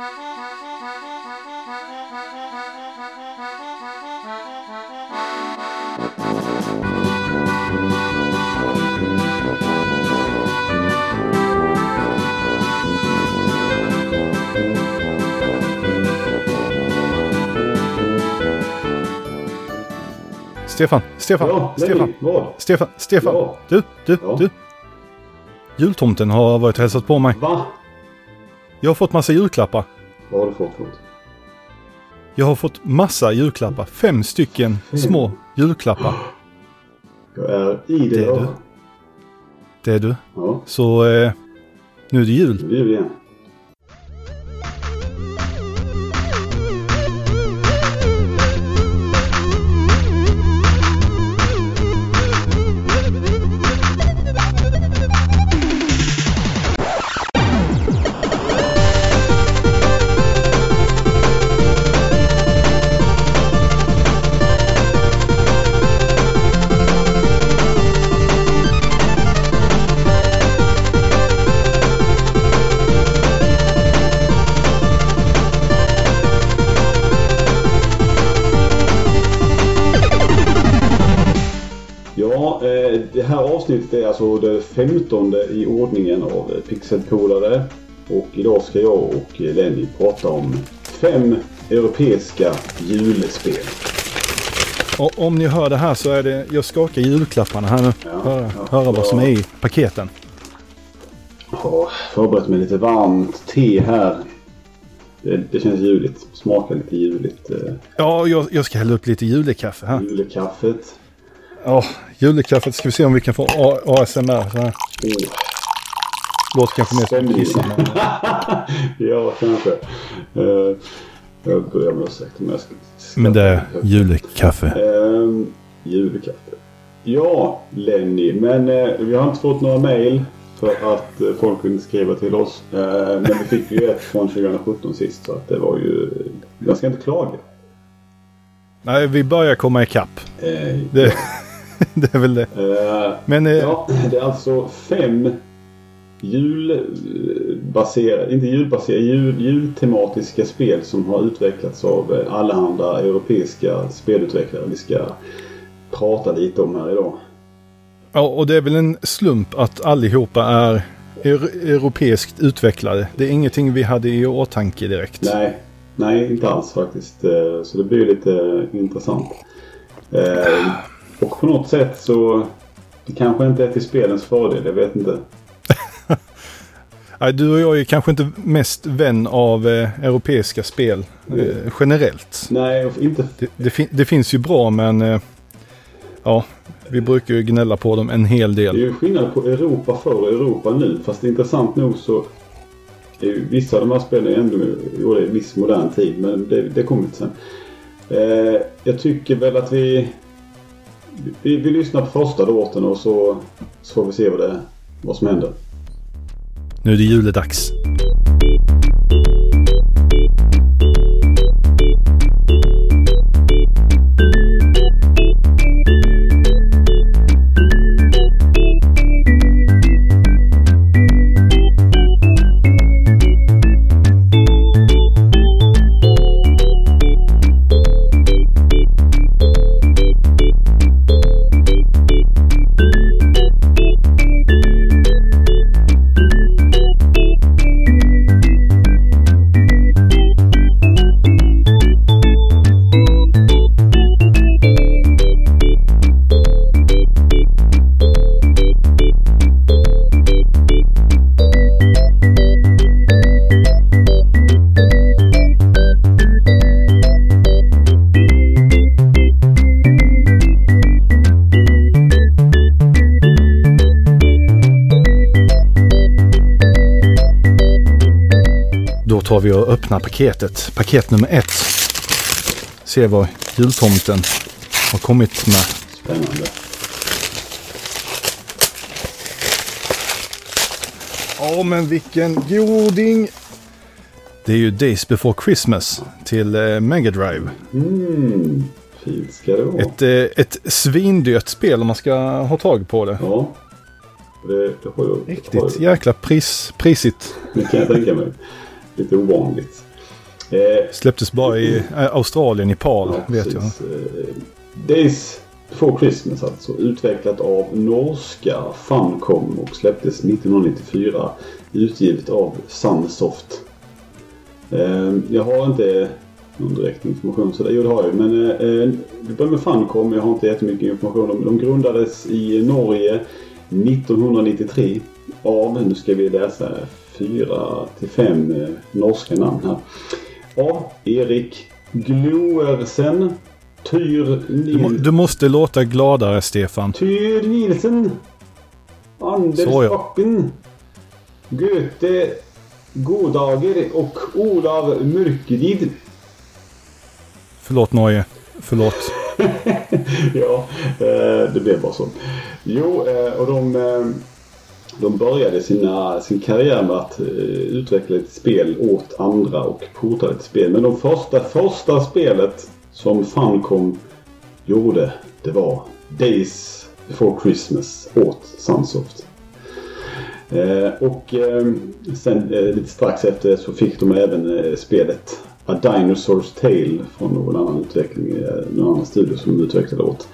Stefan, Stefan, Ja, Stefan, vad? Stefan, Stefan. Ja. Du, du, du. Jultomten har varit och hälsat på mig. Va? Jag har fått massa julklappar. Vad har du fått för något? Jag har fått massa julklappar. Fem stycken små julklappar. Jag är i det. Det är du. Det är du. Ja, Så eh, nu är det jul. nu blir det igen. Avsnittet är alltså det femtonde i ordningen av Pixelpolare. Och idag ska jag och Lenny prata om fem europeiska julspel. Och om ni hör det här så är det, jag skakar julklapparna här nu. Ja, höra, ja, höra vad som är i paketen. Jag har förberett med lite varmt te här. Det, det känns juligt. Smakar lite juligt. Eh, Ja, jag, jag ska hälla upp lite julekaffe här. julekaffet. Ja, julekaffet ska vi se om vi kan få ASMR. Så här. Oh. Låter kanske mer som kissa. Ja, kanske. Uh, jag börjar med ursäkt om jag ska... men det är julekaffe. Ehm, julkaffe. Ja, Lenny. Men eh, vi har inte fått några mail för att eh, folk inte skriva till oss. Eh, men vi fick ju ett från 2017 sist så att det var ju... Jag ska inte klaga. Nej, vi börjar komma ikapp. Eh, Det, det är väl det. eh, Men eh, ja, det är alltså fem julbaserade, inte julbaserade, jul, jultematiska spel som har utvecklats av eh, allehanda europeiska spelutvecklare. Vi ska prata lite om här idag. ja, och det är väl en slump att allihopa är europeiskt utvecklade. Det är ingenting vi hade i åtanke direkt. Nej, nej inte alls faktiskt. Eh, Så det blir lite intressant. Och på något sätt så det kanske inte är till spelens fördel, jag vet inte. Nej, du och jag är kanske inte mest vän av eh, europeiska spel eh, generellt. Nej, inte... Det, det, fin- det finns ju bra men eh, ja, vi brukar ju gnälla på dem en hel Det är del. ju skillnad på Europa förr och Europa nu. Fast intressant nog så är ju vissa av de här spelen ändå gjorda i viss modern tid. Men det, det kommer inte sen. Eh, jag tycker väl att vi, vi, vi lyssnar på första låten och så, så får vi se vad, det, vad som händer. Nu är det juledags. Tar vi och öppnar paketet. Paket nummer ett. Se vad jultomten har kommit med. Spännande. Ja, men vilken goding! Det är ju Days before Christmas till eh, Mega Drive. Mm, fint ska det vara. Ett, eh, ett svindyrt spel om man ska ha tag på det. Ja. Det, det har har Riktigt ju- jäkla pris, prisigt. Det kan jag tänka mig. Lite ovanligt. Eh, Släpptes bara i äh, Australien, i PAL, ja, vet precis. jag. Eh, Days Before Christmas alltså. Utvecklat av norska Funcom och släpptes 1994. Utgivet av Sunsoft. Eh, jag har inte någon direkt information så det, jo det har jag Men eh, vi börjar med Funcom. Jag har inte jättemycket information De grundades i Norge 1993 av, nu ska vi läsa fyra till fem eh, norska namn här. A. Erik Gloersen. Tyr Nil... du, du, måste låta gladare Stefan. Tyr Nielsen. Anders Backen. Göte Godager och Olav Mörkerid. Förlåt Norge. Förlåt. ja, eh, det blev bara så. Jo, eh, och de de började sina, sin karriär med att uh, utveckla ett spel åt andra och portade ett spel. Men de första, första spelet som Funcom gjorde det var Days before Christmas åt Sunsoft. Eh, och eh, sen eh, lite strax efter det så fick de även eh, spelet A Dinosaur's Tale från någon annan utveckling, någon annan studio som de utvecklade åt.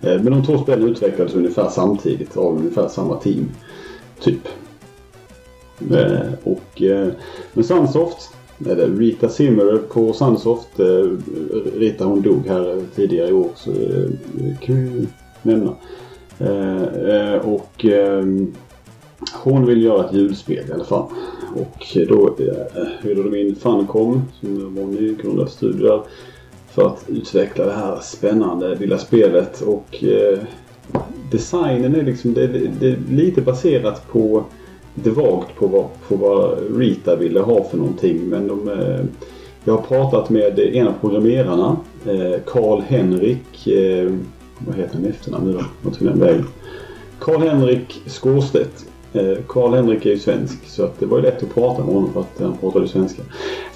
Men de två spelen utvecklades ungefär samtidigt av ungefär samma team. Typ. Eh, och eh, med Sunsoft, eller Rita Zimmer på Sunsoft. Eh, Rita hon dog här tidigare i år så eh, kan vi nämna. Eh, eh, och eh, hon vill göra ett ljudspel i alla fall. Och då eh, hyrde de in Funcom som var en nygrundad studio där. För att utveckla det här spännande lilla spelet. Och eh, designen är liksom det, det, är lite baserat på lite vagt på vad, på vad Rita ville ha för någonting. Men de, eh, jag har pratat med en av programmerarna, eh, Karl Henrik, eh, vad heter han i efternamn nu då? Vad tog den vägen? Karl-Henrik Skårstedt. Karl Henrik är ju svensk så att det var ju lätt att prata med honom för att han pratade svenska.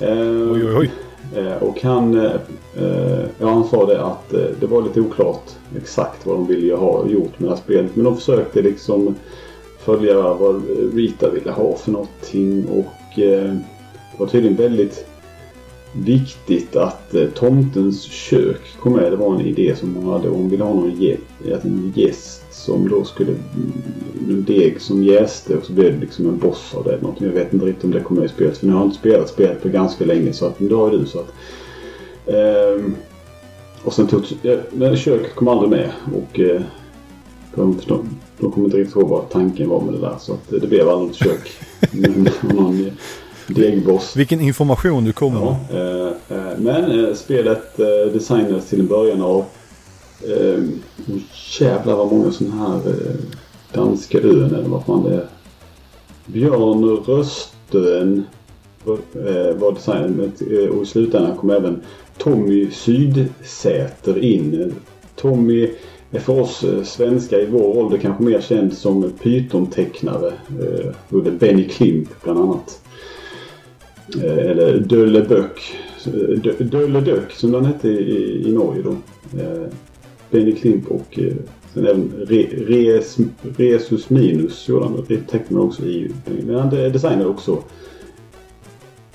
Oj, oj, oj. Eh, och han, eh, eh, ja, han sa det att det var lite oklart exakt vad de ville ha gjort med det här spelet. Men de försökte liksom följa vad Rita ville ha för någonting. Och det var tydligen väldigt viktigt att tomtens kök kom med. Det var en idé som hon hade. Hon ville ha någon gäst som då skulle... En deg som jäste och så blev det liksom en boss av det. Någonting. Jag vet inte riktigt om det kommer i spelet. För nu har jag inte spelat spelet på ganska länge. Så att, det har ju du. Så att, um, och sen tog... Ja, köket kom aldrig med. Och eh, de, de, de kommer inte riktigt ihåg vad tanken var med det där. Så att det, det blev aldrig ett kök. Men, någon degboss. Vilken information du kommer. Ja, eh, eh, men eh, spelet eh, designades till en början av Eh, jävlar vad många sådana här eh, danska ön eller vad fan det är. Björn Röstön eh, var designen eh, och i slutändan kom även Tommy Sydsäter in. Tommy är för oss eh, svenskar i vår ålder kanske mer känd som pytontecknare. Eh, under Benny Klimp bland annat. Eh, eller Dölle Böck. Eh, Dölle Döck som den hette i, i Norge då. Benny Klimp och eh, sen även Re, Res, Resus Minus gjorde han. Det tecknade också i. Men han designade också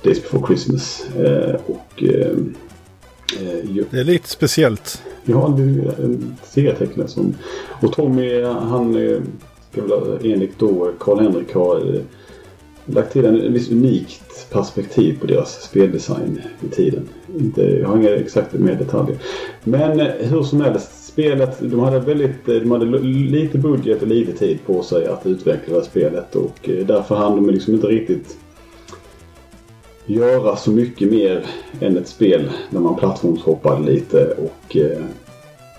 Days before Christmas. Eh, och, eh, eh det är lite speciellt. Ja, det är en serietecknare som... Och Tommy han ska väl enligt då Karl-Henrik ha lagt till en viss unikt perspektiv på deras speldesign i tiden. Inte, jag har inga exakta mer detaljer. Men hur som helst spelet, de hade väldigt, eh, de hade lite budget och lite tid på sig att utveckla spelet och eh, därför hann de liksom inte riktigt göra så mycket mer än ett spel där man plattformshoppade lite och, eh,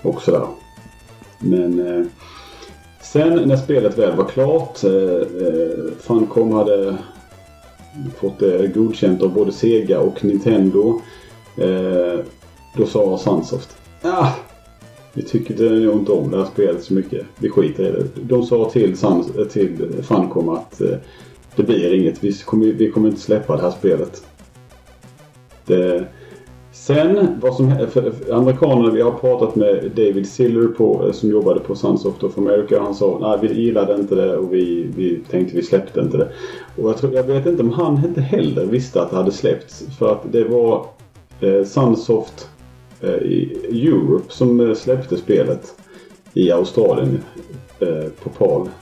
och sådär. Men sen när spelet väl var klart, Funcom hade fått det godkänt av både Sega och Nintendo. Då sa Sunsoft ah, vi tycker nog inte om det här spelet så mycket. Vi skiter i det. De sa till, Sans, till Funcom att eh, det blir inget. Vi kommer, vi kommer inte släppa det här spelet. Det, Sen, vad som för, amerikanerna, vi har pratat med David Siller på, eh, som jobbade på Sunsoft of America. Han sa nej vi gillade inte det och vi, vi tänkte vi släppte inte det. Och jag, tror, jag vet inte om han inte heller visste att det hade släppts. För att det var eh, Sunsoft Eh, Europe som eh, släppte spelet i Australien eh, på PAL.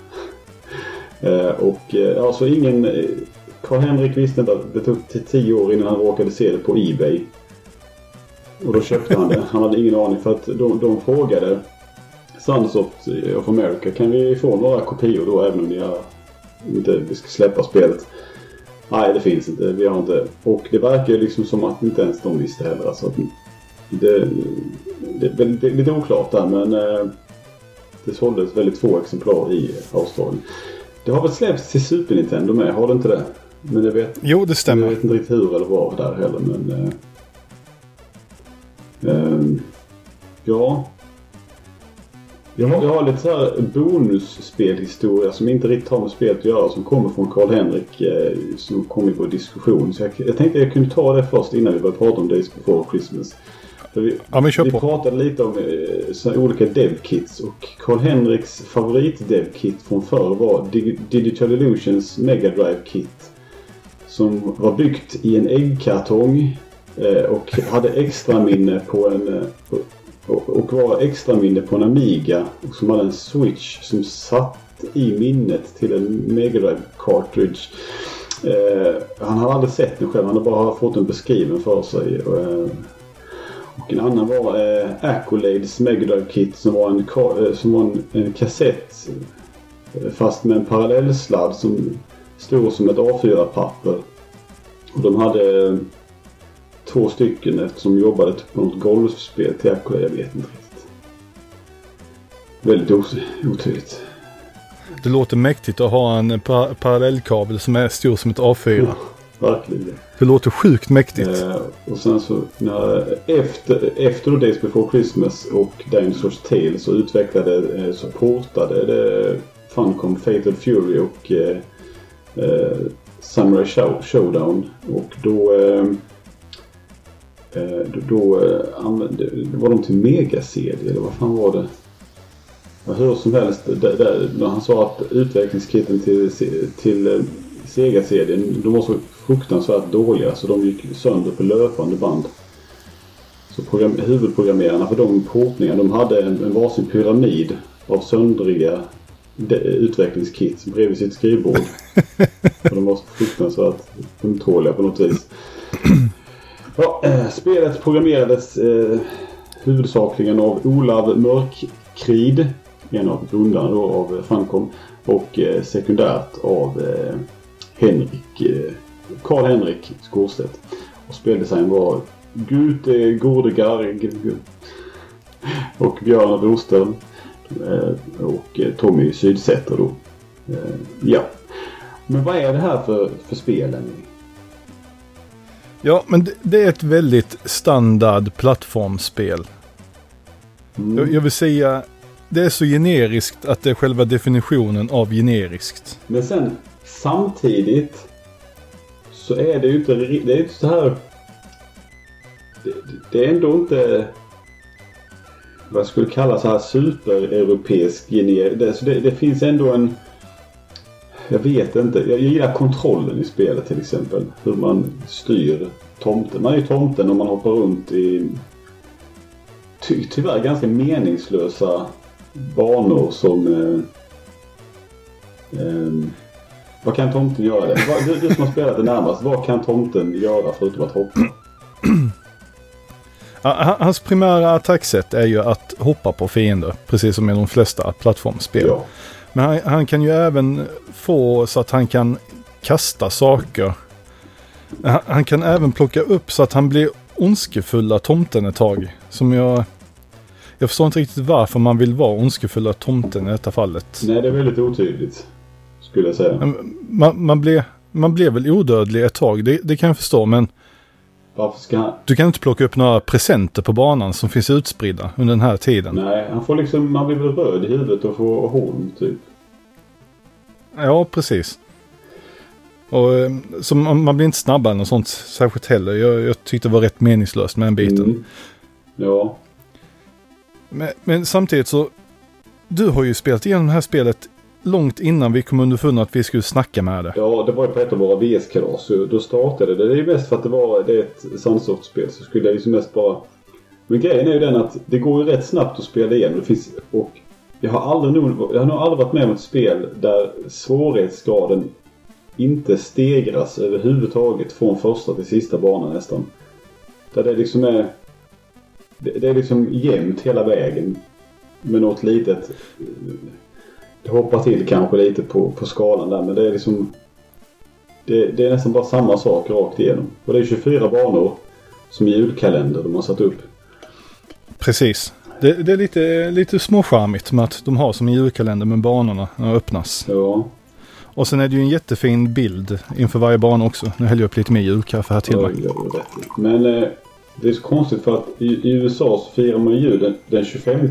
Eh, och eh, alltså ingen... Eh, Karl-Henrik visste inte att det tog till tio år innan han råkade se det på Ebay. Och då köpte han det. Han hade ingen aning för att de, de frågade Sunsoft eh, of America kan vi få några kopior då även om ni har, inte vi ska släppa spelet. Nej, det finns inte. Vi har inte. Och det verkar ju liksom som att inte ens de visste heller. Alltså det, det, det, det är lite oklart där men eh, det såldes väldigt få exemplar i Australien. Det har väl släppts till Super Nintendo med, har det inte det? Men jag vet, jo, det stämmer. Jag vet inte riktigt hur eller var där heller men... Eh, Um, ja. Jag har, jag har lite så här bonusspelhistoria som inte riktigt har med spelet att göra som kommer från Karl-Henrik eh, som kom i vår diskussion. Så jag, jag tänkte jag kunde ta det först innan vi började prata om Days before Christmas. Vi, ja, men kör vi på. pratade lite om eh, olika devkits och Karl-Henriks favorit-devkit från förr var Dig Digital Illusions Mega Drive Kit. Som var byggt i en äggkartong Eh, och hade extra minne på en eh, och var extra minne på en Amiga som hade en switch som satt i minnet till en Mega Drive cartridge. Eh, han hade aldrig sett den själv, han hade bara fått den beskriven för sig. och en annan var eh, Accolades Mega Drive Kit som var en, som var en, en kassett fast med en parallellsladd som stod som ett A4-papper. Och de hade två stycken eftersom jag jobbade på något golfspel till Accolade. Jag vet inte riktigt. Väldigt otydligt. Det låter mäktigt att ha en par parallellkabel som är stor som ett A4. Ja, verkligen. Det låter sjukt mäktigt. Eh, och sen så när, efter, efter Days Before Christmas och Dinosaurs Tale så utvecklade, eh, så portade det Funcom Fatal Fury och eh, eh, Samurai Show, Showdown. Och då eh, Eh, då eh, använde, var de till Mega-CD eller vad fan var det? Hur som helst, där, där, han sa att utvecklingskitten till, till Sega-serien de var så fruktansvärt dåliga så de gick sönder på löpande band. Så program, huvudprogrammerarna för de portningarna de hade en, en varsin pyramid av söndriga utvecklingskit bredvid sitt skrivbord. och de var så fruktansvärt ömtåliga på något vis. Ja, äh, spelet programmerades äh, huvudsakligen av Olav Mörkkrid, en av grundarna då av Funcom, och äh, sekundärt av Henrik, Karl-Henrik Skårstedt. Och speldesign var Gute Gordegar och Björn Broström och Tommy Sydsäter då. Ja. Men vad är det här för, för spel? Ja, men det är ett väldigt standard plattformsspel. Mm. Jag vill säga, det är så generiskt att det är själva definitionen av generiskt. Men sen samtidigt så är det ju inte, det är inte så här... Det, det är ändå inte vad jag skulle kalla så här supereuropeisk gener. Det, det, det finns ändå en jag vet inte. Jag gillar kontrollen i spelet till exempel. Hur man styr tomten. Man är ju tomten om man hoppar runt i ty tyvärr ganska meningslösa banor som... Eh, eh, vad kan tomten göra? Det? Du, du som har spelat det närmast. Vad kan tomten göra förutom att hoppa? Hans primära attacksätt är ju att hoppa på fiender. Precis som i de flesta plattformsspel. Ja. Men han, han, kan ju även få så att han kan kasta saker. Han, han, kan även plocka upp så att han blir ondskefulla tomten ett tag. Som jag... Jag förstår inte riktigt varför man vill vara ondskefulla tomten i detta fallet. Nej, det är väldigt otydligt. Skulle jag säga. Man, man, blir, man blir väl odödlig ett tag, det, det kan jag förstå, men... Varför ska han... Du kan inte plocka upp några presenter på banan som finns utspridda under den här tiden. Nej, han får liksom, man blir väl röd i huvudet och får horn typ. Ja, precis. Och, eh, så man, man blir inte snabbare än något sånt särskilt heller. Jag, jag tyckte det var rätt meningslöst med den biten. Mm. Ja. Men, men samtidigt så, du har ju spelat igenom det här spelet långt innan vi kom underfund att vi skulle snacka med det. Ja, det var ju på ett av våra VS-kalas. Då startade det. Det är ju mest för att det var det är ett Sunsoft-spel. Så skulle jag liksom mest bara... Men grejen är ju den att det går ju rätt snabbt att spela igenom. Det finns... Och jag har aldrig nog, jag har nog aldrig varit med om ett spel där svårighetsgraden inte stegras överhuvudtaget från första till sista banan nästan. Där det liksom är... Det, det är liksom jämnt hela vägen. Med något litet... Det hoppar till kanske lite på, på skalan där men det är liksom... Det, det är nästan bara samma sak rakt igenom. Och det är 24 banor som julkalender de har satt upp. Precis. Det, det är lite, lite småcharmigt med att de har som en julkalender med banorna öppnas. Ja. Och sen är det ju en jättefin bild inför varje bana också. Nu häller jag upp lite mer julkaffe här till Ja, mig. i. Men eh, det är så konstigt för att i, i USA så firar man jul den, den 25.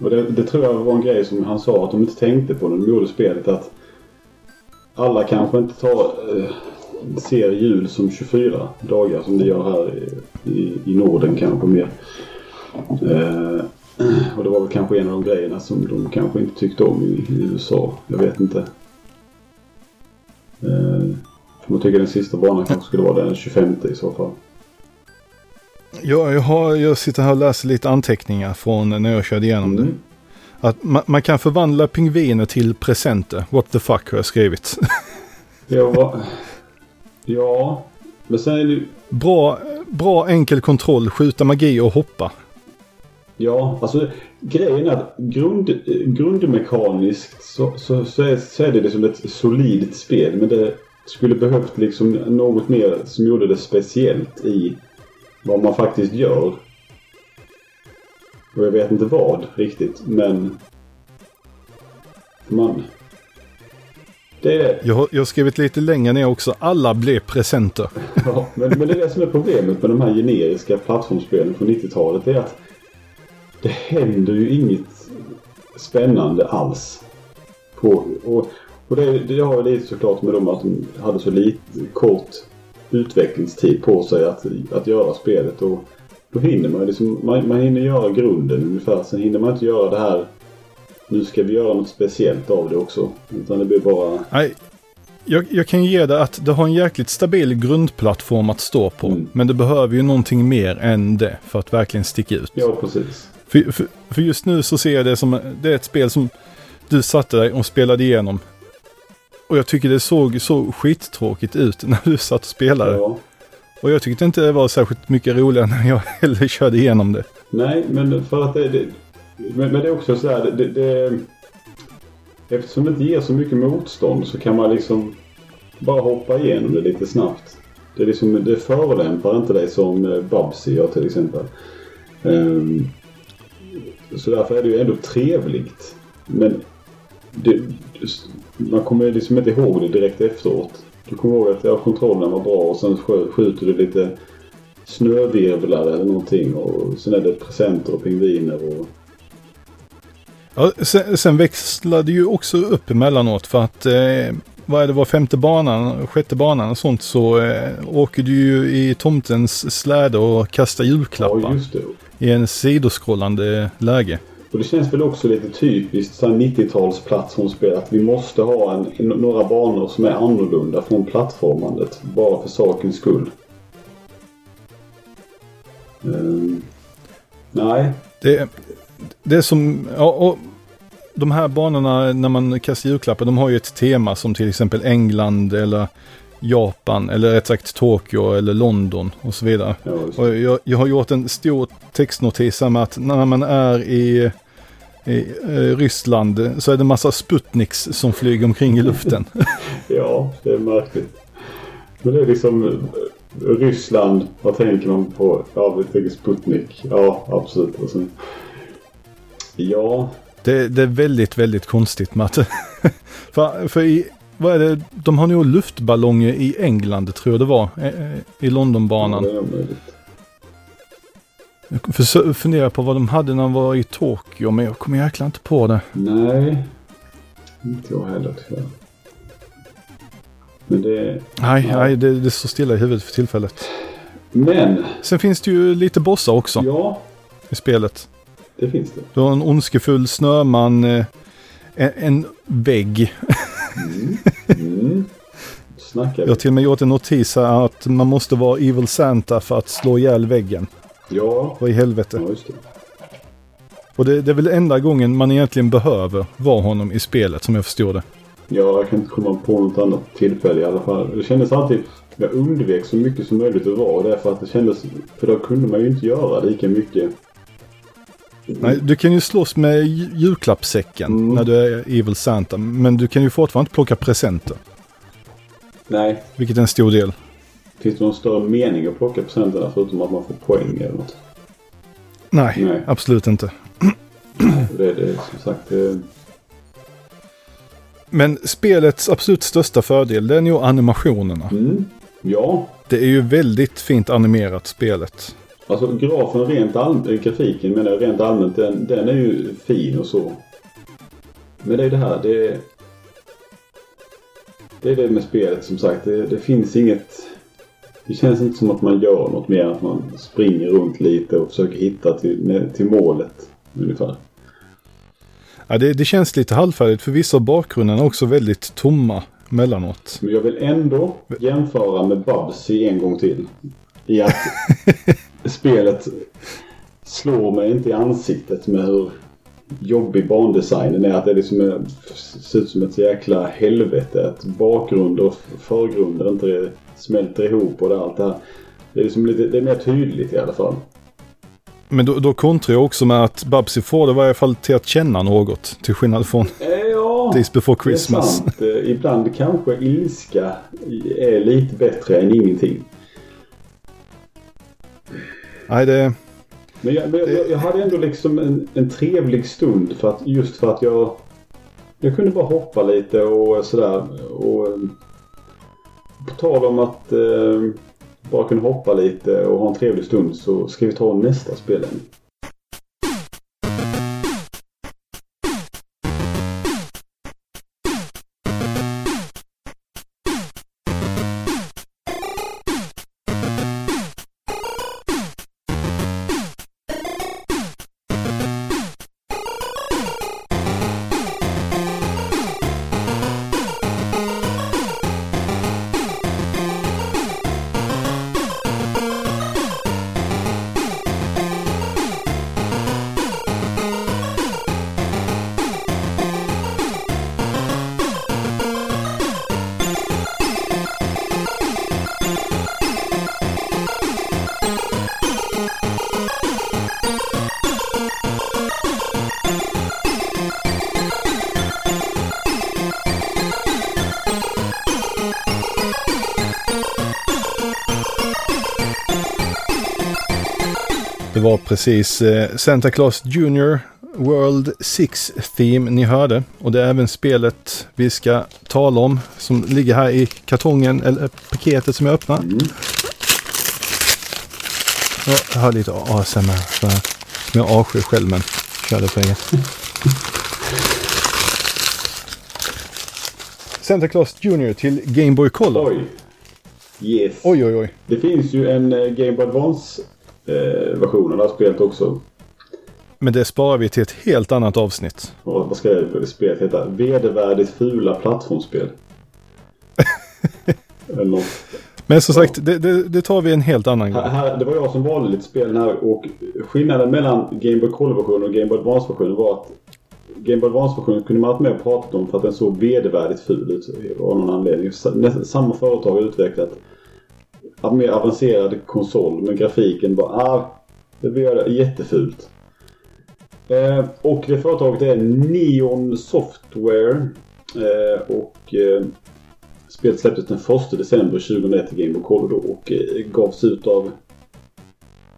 Och det, det tror jag var en grej som han sa att de inte tänkte på när de gjorde spelet. Att alla kanske inte tar, eh, ser jul som 24 dagar som det gör här i, i, i Norden kanske mer. Eh, och det var väl kanske en av de grejerna som de kanske inte tyckte om i, i USA. Jag vet inte. Eh, man tycker den sista banan kanske skulle vara den 25 i så fall. Ja, jag, har, jag sitter här och läser lite anteckningar från när jag körde igenom det. Mm. Att man, man kan förvandla pingviner till presenter. What the fuck har jag skrivit. Ja, ja, men sen är det bra, bra enkel kontroll, skjuta magi och hoppa. Ja, alltså grejen är att grund, grundmekaniskt så, så, så, är, så är det liksom ett solidt spel. Men det skulle behövt liksom något mer som gjorde det speciellt i vad man faktiskt gör. Och jag vet inte vad riktigt, men... Man... Det är Jag har, jag har skrivit lite längre ner också. Alla blev presenter. Ja, men, men det är det som är problemet med de här generiska plattformsspelen från 90-talet. Det är att det händer ju inget spännande alls. På, och och det, det har ju lite såklart med dem att de hade så lite kort utvecklingstid på sig att, att göra spelet. Och då hinner man liksom, man, man hinner göra grunden ungefär. Sen hinner man inte göra det här nu ska vi göra något speciellt av det också. Utan det blir bara... Nej, jag, jag kan ge det att det har en jäkligt stabil grundplattform att stå på. Mm. Men det behöver ju någonting mer än det för att verkligen sticka ut. Ja, precis. För, för, för just nu så ser jag det som det är ett spel som du satte dig och spelade igenom. Och jag tycker det såg så skittråkigt ut när du satt och spelade. Ja. Och jag tyckte inte det var särskilt mycket roligare när jag heller körde igenom det. Nej, men för att det... det men, men det är också så här, det, det, Eftersom det inte ger så mycket motstånd så kan man liksom bara hoppa igenom det lite snabbt. Det, är liksom, det förolämpar inte dig som eh, Babsy gör till exempel. Ehm, så därför är det ju ändå trevligt. Men det, man kommer liksom inte ihåg det direkt efteråt. Du kommer ihåg att ja, kontrollen var bra och sen skjuter du lite snövirvlar eller någonting och sen är det presenter och pingviner och... Ja, sen, sen växlade ju också upp emellanåt för att eh, vad är det var femte banan, sjätte banan och sånt så eh, åker du ju i tomtens släde och kastar julklappar Ja, just det. i en sidoskrollande läge. Och det känns väl också lite typiskt så här 90-tals plattformsspel att vi måste ha en, några banor som är annorlunda från plattformandet. Bara för sakens skull. Ehm, nej. Det, det är som, ja, och de här banorna när man kastar julklappar, de har ju ett tema som till exempel England eller Japan eller rätt sagt Tokyo eller London och så vidare. Ja. Och jag, jag har gjort en stor textnotis här med att när man är i, i eh, Ryssland så är det massa Sputniks som flyger omkring i luften. ja, det är märkligt. Men det är liksom eh, Ryssland, vad tänker man på? Ja, vi tänker Sputnik. Ja, absolut. Och sen, ja, Det, det är väldigt, väldigt konstigt med att... för, för i, vad är det? De har nog luftballonger i England tror jag det var. eh, eh, I Londonbanan. Jag funderar på vad de hade när de var i Tokyo, men jag kommer jäkla inte på det. Nej, inte jag heller tyvärr. Men det... Nej, Ja. nej det, det står stilla i huvudet för tillfället. Men, Sen finns det ju lite bossar också ja, i spelet. det finns det. Du har en ondskefull snöman, eh, en, en vägg. Mm. Mm. Snackar Jag har till och med gjort en notis här att man måste vara Evil Santa för att slå ihjäl väggen. Ja, Vad i helvete. ja det. Och det, det är väl enda gången man egentligen behöver vara honom i spelet som jag förstår det. Ja, jag kan inte komma på något annat tillfälle i alla fall. Det kändes alltid... Jag undvek så mycket som möjligt att vara där för att det kändes... För då kunde man ju inte göra lika mycket. Nej, du kan ju slåss med ju- julklappssäcken Mm. när du är Evil Santa. Men du kan ju fortfarande inte plocka presenter. Nej. Vilket är en stor del. Finns det någon större mening att plocka presenterna förutom att man får poäng eller något? Nej, Nej. absolut inte. Det är det som sagt... Det... Men spelets absolut största fördel det är nog animationerna. Mm. Ja. Det är ju väldigt fint animerat spelet. Alltså grafen rent allmänt, grafiken menar jag rent allmänt, den, den är ju fin och så. Men det är det här, det... Det är det med spelet som sagt. Det, det finns inget... Det känns inte som att man gör något mer än att man springer runt lite och försöker hitta till, till målet. Ungefär. Ja, det, det känns lite halvfärdigt för vissa av bakgrunderna är också väldigt tomma mellanåt. Men jag vill ändå jämföra med Bubsy en gång till. I att spelet slår mig inte i ansiktet med hur jobbig bandesignen är. Att det liksom är, ser ut som ett jäkla helvete. Att bakgrund och förgrunder inte smälter ihop och det, allt det här. Det är, liksom lite, det är mer tydligt i alla fall. Men då, då kontrar jag också med att Babsy får det i varje fall till att känna något. Till skillnad från Eh, Ja, Days Before det är Christmas. sant. Eh, Ibland kanske ilska är lite bättre än ingenting. Nej, det... Men jag, men jag, jag hade ändå liksom en, en trevlig stund för att, just för att jag... Jag kunde bara hoppa lite och sådär. Och, eh, på tal om att eh, bara kunna hoppa lite och ha en trevlig stund så ska vi ta nästa spel. Precis eh, Santa Claus Junior World 6 Theme ni hörde. Och det är även spelet vi ska tala om som ligger här i kartongen, eller paketet som jag öppnar. Mm. Ja, Jag har lite ASMR så som jag avskyr själv men kör det för er. Santa Claus Junior till Game Boy Color. Oj! Yes. Oj, oj, oj. Det finns ju en eh, Game Boy Advance eh, version av spelet också. Men det sparar vi till ett helt annat avsnitt. Och vad ska spelet heta? Vedervärdigt fula plattformsspel. Men som sagt, det, det, det tar vi en helt annan gång. Här, här, det var jag som valde lite spel här och skillnaden mellan Game Boy Color-versionen och Game Boy Advance-versionen var att Game Boy Advance-versionen kunde man inte med och pratat om för att den såg vedervärdigt ful ut av någon anledning. Samma företag har utvecklat mer avancerad konsol men grafiken bara... ah, det blir jättefult. Eh, och det företaget är Neon Software eh, och eh, Spelet släpptes den 1 december 2001 till Game Boy Color och eh, gavs ut av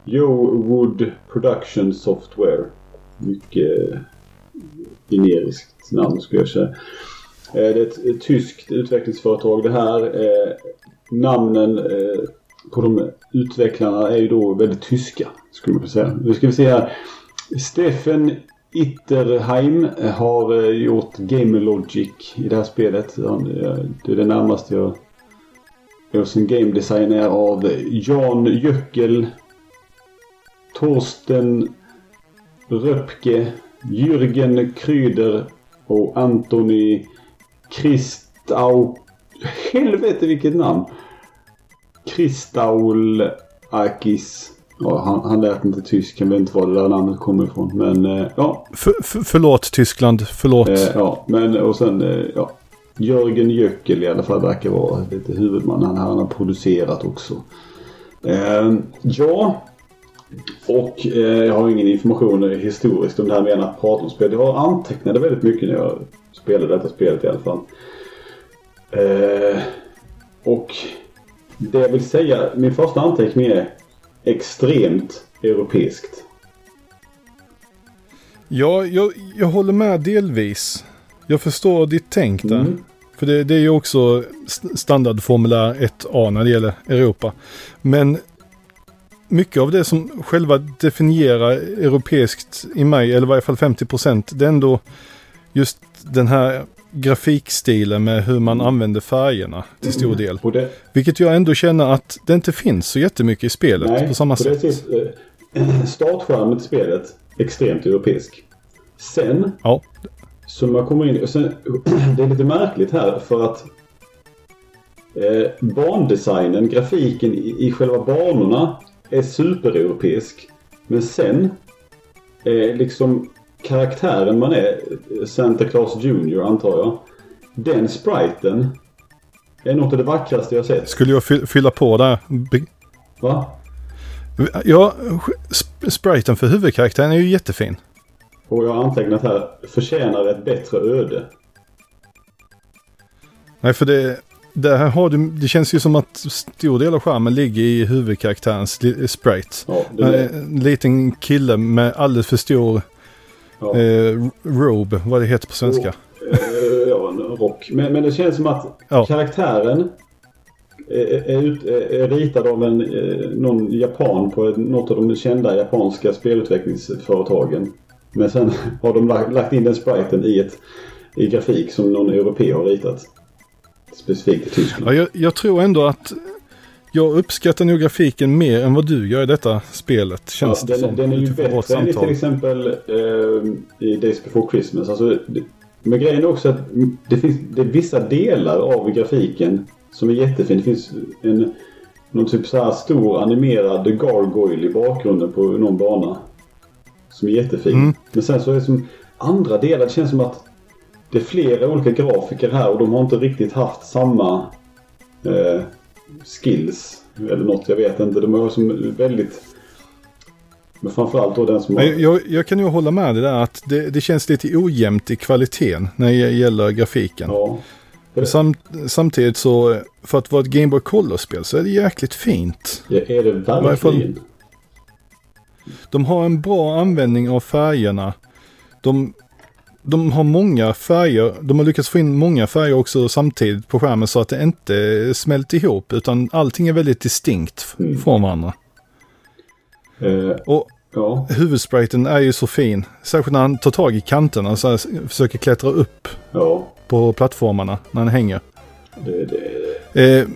Joe Wood Production Software. Mycket eh, generiskt namn skulle jag säga. Eh, Det är ett, ett tyskt utvecklingsföretag det här. Eh, Namnen eh, på de utvecklarna är ju då väldigt tyska skulle man kunna säga. Nu ska vi se här. Steffen Itterheim har eh, gjort Game Logic i det här spelet. Eh, det är det närmaste jag Och sen game design är av Jan Jöckel. Torsten Röpke. Jürgen Kryder och Antoni Kristau... Helvete vilket namn! Kristaul Akis. Ja, han, han lät inte tysk. Jag vet inte var det där namnet kommer ifrån. Men eh, ja. För, för, förlåt Tyskland, förlåt. Eh, ja, men och sen eh, ja. Jörgen Jöckel i alla fall verkar vara lite huvudman. Han, han har producerat också. Eh, ja. Och eh, jag har ingen information historiskt om det här med att prata om spel. Jag har antecknade väldigt mycket när jag spelade detta spelet i alla fall. Eh, och det jag vill säga, min första anteckning är extremt europeiskt. Ja, jag, jag håller med delvis. Jag förstår ditt tänk där. Mm. För det, det, är ju också standardformulär 1A när det gäller Europa. Men mycket av det som själva definierar europeiskt i mig, eller i varje fall 50 procent, det är ändå just den här grafikstilen med hur man använder färgerna till stor mm. del. Mm. Det, Vilket jag ändå känner att det inte finns så jättemycket i spelet nej, på samma sätt. Precis, eh, startskärmen till spelet extremt europeisk. Sen ja. så man kommer in, och sen, det är lite märkligt här för att eh, bandesignen, grafiken i, i själva banorna är supereuropeisk. Men sen eh, liksom karaktären man är, Santa Claus Junior antar jag. Den spriten är något av det vackraste jag sett. Skulle jag fylla på där? Va? Ja, spriten för huvudkaraktären är ju jättefin. Och jag har antecknat här, förtjänar ett bättre öde. Nej, för det, det här har du, det känns ju som att stor del av skärmen ligger i huvudkaraktärens sprite. Ja, En liten kille med alldeles för stor Ja. Eh, robe, vad det heter på svenska. Eh, ja, en rock. Men, men det känns som att ja. karaktären är, är, är, ritad av en, eh, någon japan på något av de kända japanska spelutvecklingsföretagen. Men sen har de lagt in den spriten i, ett, i grafik som någon europé har ritat. Specifikt i Tyskland. Ja, jag, jag tror ändå att jag uppskattar nog grafiken mer än vad du gör i detta spelet. Känns ja, den, som, den är ju bättre än till exempel uh, i Days before Christmas. Alltså, men grejen är också att det finns det är vissa delar av grafiken som är jättefin. Det finns en någon typ så här stor animerad gargoyle i bakgrunden på någon bana. Som är jättefin. Mm. Men sen så är det som andra delar. Det känns som att det är flera olika grafiker här och de har inte riktigt haft samma eh, skills. Eller något, jag vet inte. De är som väldigt... Men framförallt då den som har... Jag, jag kan ju hålla med dig där att det, det, känns lite ojämnt i kvaliteten när det gäller grafiken. Ja. Sam, samtidigt så, för att vara ett Game Boy Color-spel så är det jäkligt fint. Ja, är det verkligen? De har en bra användning av färgerna. De de har många färger. De har lyckats få in många färger också samtidigt på skärmen så att det inte smälter ihop utan allting är väldigt distinkt mm. från varandra. Uh, och ja. huvudspriten är ju så fin. Särskilt när han tar tag i kanterna och försöker klättra upp ja. på plattformarna när han hänger. Det, det... Eh,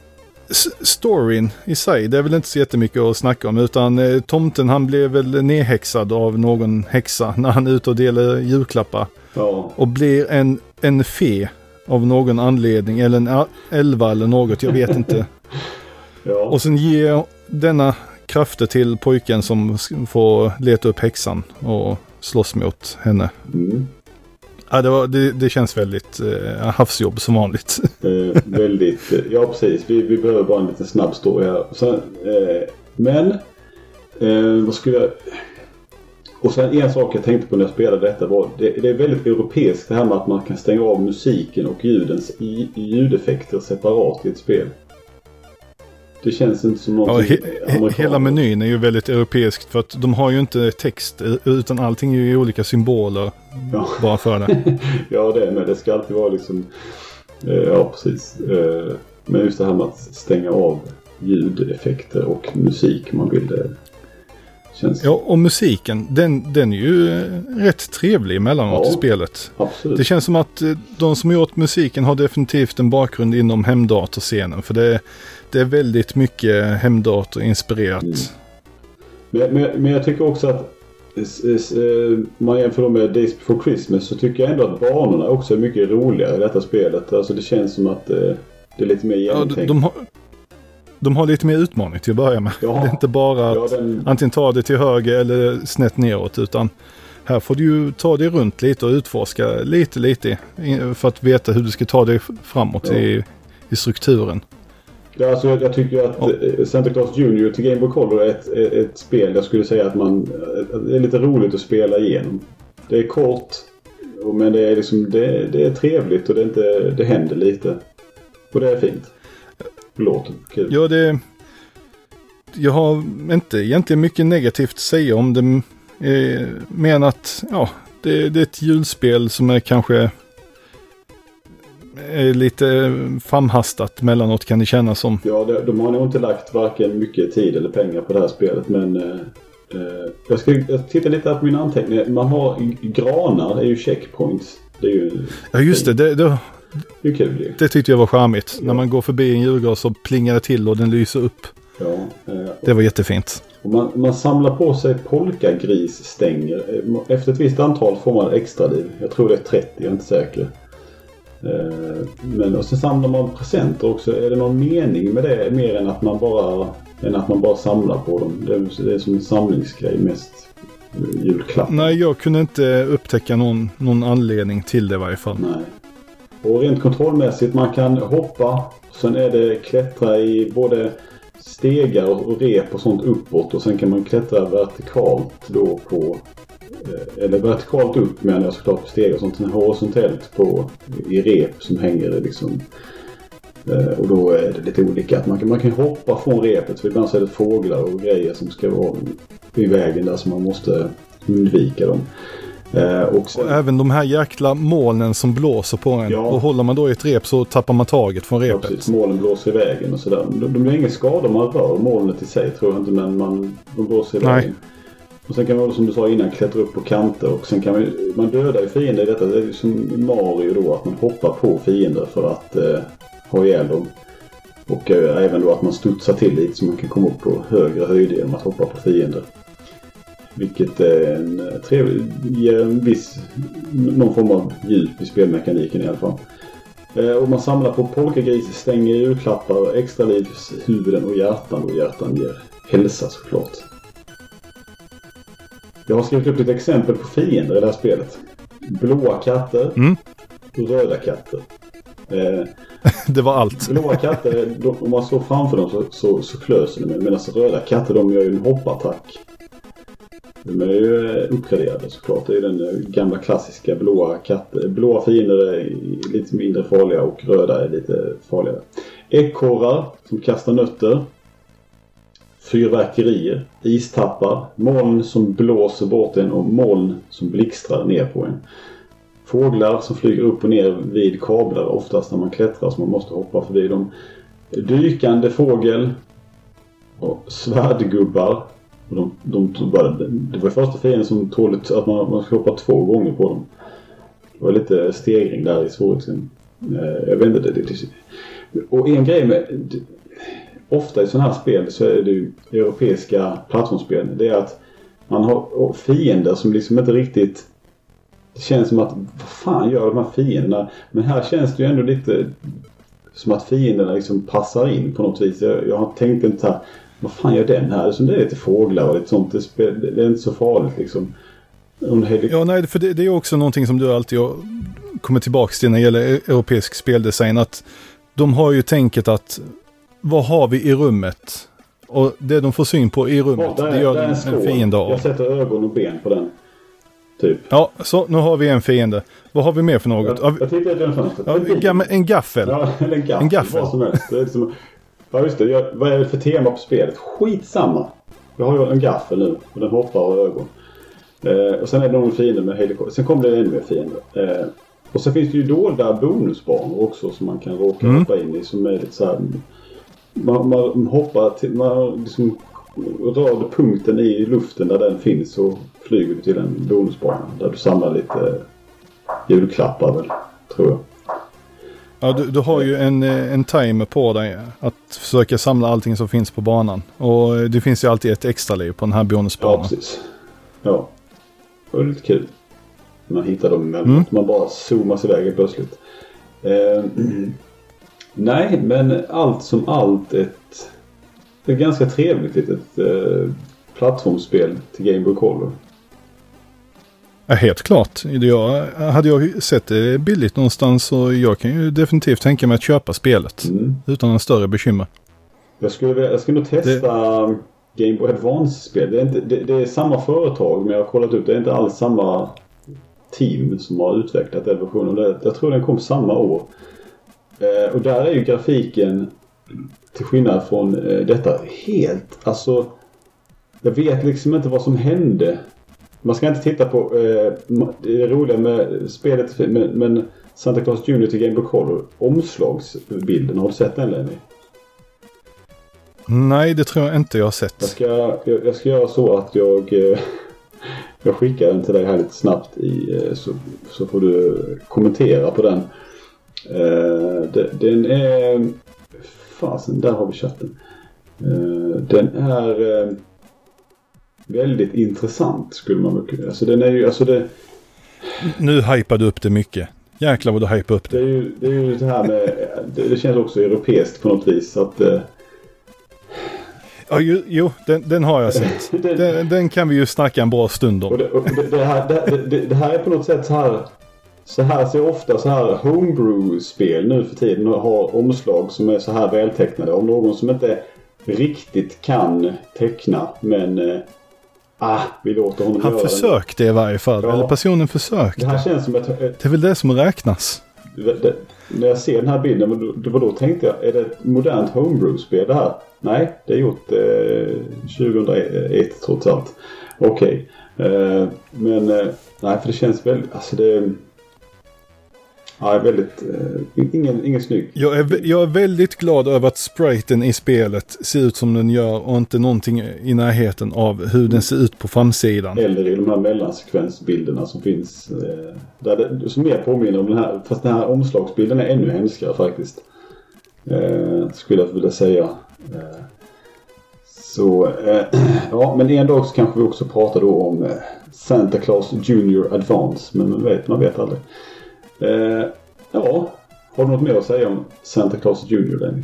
storyn i sig, det är väl inte så jättemycket att snacka om. Utan eh, tomten han blev väl nedhäxad av någon häxa när han är ute och delar julklappar. Ja. Och blir en, en fe av någon anledning. Eller en elva eller något, jag vet inte. ja. Och sen ger denna krafter till pojken som får leta upp häxan och slåss mot henne. Mm. Ja, det, var, det, det, känns väldigt eh, havsjobb som vanligt. Eh, väldigt, eh, ja precis. Vi, vi behöver bara en liten snabb story här. Sen, eh, men, eh, vad skulle jag... Och sen en sak jag tänkte på när jag spelade detta var det, det är väldigt europeiskt det här med att man kan stänga av musiken och ljudens i, ljudeffekter separat i ett spel. Det känns inte som något ja, he Hela menyn är ju väldigt europeiskt för att de har ju inte text utan allting är ju olika symboler ja. bara för det. ja det är med. Det ska alltid vara liksom eh, Ja precis. Eh, men just det här med att stänga av ljudeffekter och musik man vill Känns... Ja, och musiken, den, den är ju eh, rätt trevlig emellanåt Ja. i spelet. Absolut. Det känns som att eh, de som gjort musiken har definitivt en bakgrund inom hemdatorscenen. För det, det är väldigt mycket hemdatorinspirerat. Mm. Men, men, men jag tycker också att eh, man jämför då med Days before Christmas så tycker jag ändå att banorna också är mycket roligare i detta spelet. Alltså det känns som att det är lite mer Ja, de, genomtänkt. de, har, de har lite mer utmaning till att börja med. Ja. Det är inte bara att ja, den, antingen ta det till höger eller snett neråt. Utan här får du ju ta dig runt lite och utforska lite, lite. För att veta hur du ska ta dig framåt Ja. i, i strukturen. ja, alltså jag, jag tycker att Ja. eh, Santa Claus Junior till Game Boy Color är ett, ett, ett spel jag skulle säga att man eh, det är lite roligt att spela igenom. Det är kort men det är liksom det, det är trevligt och det, är inte, det händer lite. Och det är fint. Låter kul. Ja, det... Jag har inte egentligen mycket negativt att säga om det. Eh, men att, ja, det, det är ett julspel som är kanske är lite framhastat mellanåt kan det kännas som. Ja, de, de har nog inte lagt varken mycket tid eller pengar på det här spelet men eh, eh, jag ska jag tittar lite på mina anteckningar. Man har granar, är ju checkpoints. Det är ju Ja, just det. Det, det, det är kul ju. det tyckte jag var charmigt. Ja. När man går förbi en julgran så plingar det till och den lyser upp. Ja, eh, Det var jättefint. man, man samlar på sig polkagrisstänger. Eh, Efter ett visst antal får man extra liv. Jag tror det är 30, jag är inte säker. Eh, Men och sen samlar man presenter också. Är det någon mening med det mer än att man bara, än att man bara samlar på dem? Det är, det är som en samlingsgrej mest. eh, Julklapp. Nej, jag kunde inte upptäcka någon, någon anledning till det i varje fall. Nej. Och rent kontrollmässigt man kan hoppa. Sen är det klättra i både stegar och rep och sånt uppåt. Och sen kan man klättra vertikalt då på eh, eller vertikalt upp menar jag såklart på stegar och sånt. Sen horisontellt på i rep som hänger liksom. Eh, och då är det lite olika. Man, kan, man kan hoppa från repet för ibland så är det fåglar och grejer som ska vara i vägen där så man måste undvika dem. Eh, Och sen, Och även de här jäkla molnen som blåser på en. Ja. Och håller man då i ett rep så tappar man taget från Ja, repet. precis. Målen blåser i vägen och sådär. De, de gör ingen skada om man rör molnet i sig tror jag inte men man, de blåser i Nej. vägen. Och sen kan man som du sa innan klättra upp på kanter och sen kan man man dödar ju fiender i detta. Det är ju som Mario då att man hoppar på fiender för att eh, ha ihjäl dem. Och eh, även då att man studsar till lite så man kan komma upp på högre höjder genom att hoppa på fiender. Vilket är en eh, trevlig, ger en viss, någon form av djup i spelmekaniken i alla fall. Eh, Och man samlar på polkagris, stänger julklappar, extra livs, huvuden och hjärtan. Och hjärtan ger hälsa såklart. Jag har skrivit upp ett exempel på fiender i det här spelet. Blåa katter, Mm. röda katter. Eh, Det var allt. blåa katter, de, om man står framför dem så, så, så klöser de medan röda katter de gör ju en hoppattack. De är ju eh, uppgraderade såklart. Det är den eh, gamla klassiska blåa katten. Blåa fiender är lite mindre farliga och röda är lite farligare. Ekorrar som kastar nötter. Fyrverkerier, istappar, moln som blåser bort en och moln som blixtrar ner på en. Fåglar som flyger upp och ner vid kablar oftast när man klättrar så man måste hoppa förbi dem. Dykande fågel. Och svärdgubbar. De, de, tog bara, det var första fienden som tål att man, man ska hoppa två gånger på dem. Det var lite stegring där i svårigheten. Eh, jag vet inte. Det, det, det. Och en grej med... Det, ofta i sådana här spel så är det ju europeiska plattformsspel. Det är att man har fiender som liksom inte riktigt... Det känns som att vad fan gör de här fienderna? Men här känns det ju ändå lite som att fienderna liksom passar in på något vis. Jag, jag har tänkt inte så här, vad fan gör den här? Så det är lite fåglar och lite sånt. Det, är inte så farligt liksom. Ja, nej, för det, det är också någonting som du alltid kommer tillbaka till när det gäller e- europeisk speldesign. Att de har ju tänket att vad har vi i rummet? Och det de får syn på i rummet, Ja, där, det gör där är en, en skål. en fiende av. Jag sätter ögon och ben på den. Typ. Ja, så nu har vi en fiende. Vad har vi mer för något? Ja, Jag, jag tittar ut genom fönstret. ja, En gaffel. Ja, en gaffel. En gaffel. Vad som helst. Det är liksom, ja just det. Jag, vad är det för tema på spelet? Skitsamma. Jag har ju en gaffel nu och den hoppar och ögon. Eh, och sen är det någon fiende med helikopter. Sen kommer det ännu mer fiender. Eh, och sen finns det ju dolda bonusbanor också som man kan råka Mm. hoppa in i som är lite så här. Man, man hoppar till, man liksom rör punkten i luften där den finns så flyger du till en bonusbana där du samlar lite julklappar väl, tror jag. Ja, du, du har ju en, eh, en timer på dig att försöka samla allting som finns på banan. Och det finns ju alltid ett extra liv på den här bonusbanan. Ja, precis. Ja. Det var lite kul. Man hittar dem emellanåt. Mm. Man bara zoomas iväg plötsligt. Eh, nej, men allt som allt ett, ett ganska trevligt litet eh, plattformsspel till Game Boy Color. Ja, helt klart. Jag, hade jag sett det billigt någonstans så jag kan ju definitivt tänka mig att köpa spelet. Mm. Utan en större bekymmer. Jag skulle, jag skulle testa det... Game Boy Advance-spel. Det, det, det, är samma företag men jag har kollat upp det är inte alls samma team som har utvecklat den versionen. Jag tror den kom samma år. Eh, och där är ju grafiken till skillnad från eh, detta helt, alltså jag vet liksom inte vad som hände man ska inte titta på eh, det roliga med spelet men, men Santa Claus Junior till Game Boy Color. Omslagsbilden, har du sett den Lenny? Nej, det tror jag inte jag har sett. Jag ska, jag, jag ska göra så att jag, eh, jag skickar den till dig här lite snabbt i, eh, så, så får du kommentera på den. Eh, den är... Fasen, där har vi chatten. Den är väldigt intressant skulle man kunna... Alltså den är ju, alltså det... Nu hypar du upp det mycket. Jäklar vad du hypar upp det. Det är ju det, är ju det här med... Det, det känns också europeiskt på något vis att... Eh... Ja, jo, jo den, den, har jag sett. den, den, kan vi ju snacka en bra stund om. Och det, och det, här, det, här, är på något sätt så här... Så här ser ofta så här homebrew-spel nu för tiden har omslag som är så här vältecknade. Om någon som inte riktigt kan teckna men eh, Ah, vi låter honom Han göra försökte det. i varje fall. Ja. Eller personen försökte. Det här känns som ett... Det är väl det som räknas. Det, det, när jag ser den här bilden, det var då tänkte jag, är det ett modernt homebrew-spel det här? Nej, det är gjort eh, 2001 trots allt. Okej. Okay. Eh, men eh, nej, för det känns väldigt, alltså det... Ja, väldigt... Eh, ingen, ingen snygg. Jag är, jag är väldigt glad över att spriten i spelet ser ut som den gör och inte någonting i närheten av hur den ser ut på framsidan. Eller i de här mellansekvensbilderna som finns. Eh, där det, som mer påminner om den här, fast den här omslagsbilden är ännu hemskare faktiskt. Eh, skulle jag vilja säga. Eh, så, eh, ja men en dag så kanske vi också pratar då om eh, Santa Claus Junior Advance. Men man vet, man vet aldrig. Eh, ja, har du något mer att säga om Santa Claus Junior Lenny?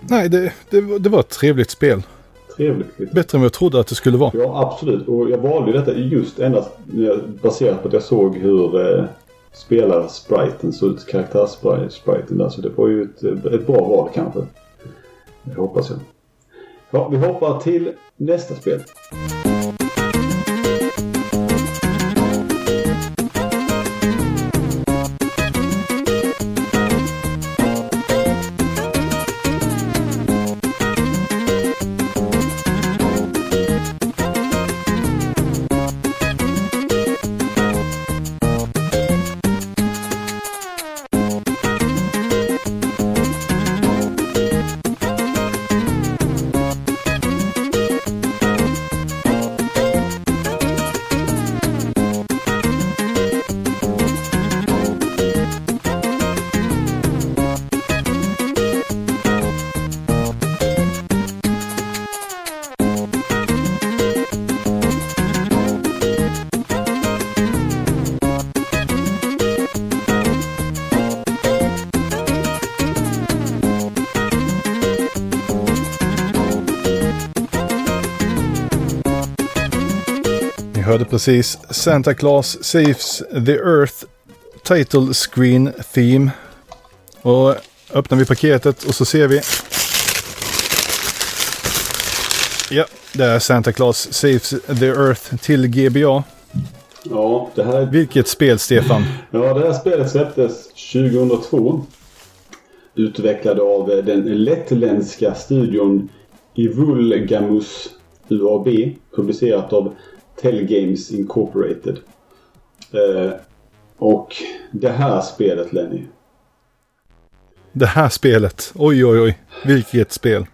Nej, det, det, det, var ett trevligt spel. Trevligt. Bättre än jag trodde att det skulle vara. Ja, absolut. Och jag valde detta just endast baserat på att jag såg hur eh, spelarspriten såg ut. Karaktärsspriten där. Så det var ju ett, ett bra val kanske. Det hoppas jag. Ja, vi hoppar till nästa spel. Precis Santa Claus Saves the Earth Title Screen Theme. Och öppnar vi paketet och så ser vi. Ja, det är Santa Claus Saves the Earth till GBA. Ja, det här... Vilket spel, Stefan? Ja, det här spelet släpptes 2002. Utvecklade av den lettländska studion Ivulgamus UAB. Publicerat av Telgames Incorporated. Eh, och det här spelet Lenny. Det här spelet. Oj, oj, oj. Vilket spel.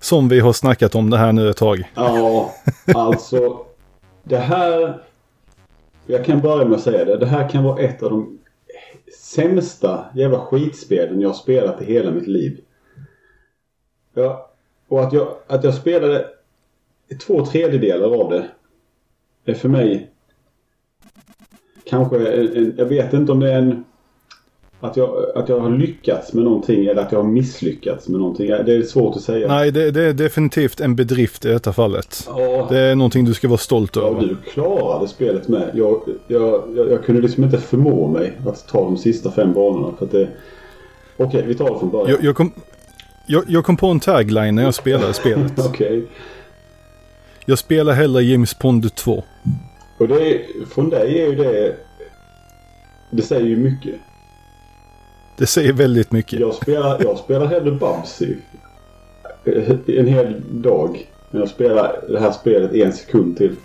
Som vi har snackat om det här nu ett tag. Ja, alltså. Det här. Jag kan börja med att säga det. Det här kan vara ett av de sämsta jävla skitspelen jag har spelat i hela mitt liv. Ja, och att jag, att jag spelade två tredjedelar av det är för mig kanske en, en, jag vet inte om det är en att jag, att jag har lyckats med någonting eller att jag har misslyckats med någonting. Det är svårt att säga. Nej, det, det är definitivt en bedrift i detta fallet. Ja, Det är någonting du ska vara stolt ja, över. du klarade spelet med. Jag, jag, jag, jag kunde liksom inte förmå mig att ta de sista fem banorna. För att det... Okej, vi tar det från början. Jag, jag, kom, jag, jag kom på en tagline när jag spelade spelet. Okej. Jag spelar hellre James Bond 2. Och det är, från dig är ju det... Det säger ju mycket. Det säger väldigt mycket. Jag spelar, jag spelar hellre Bubsy en hel dag. Men jag spelar det här spelet en sekund till.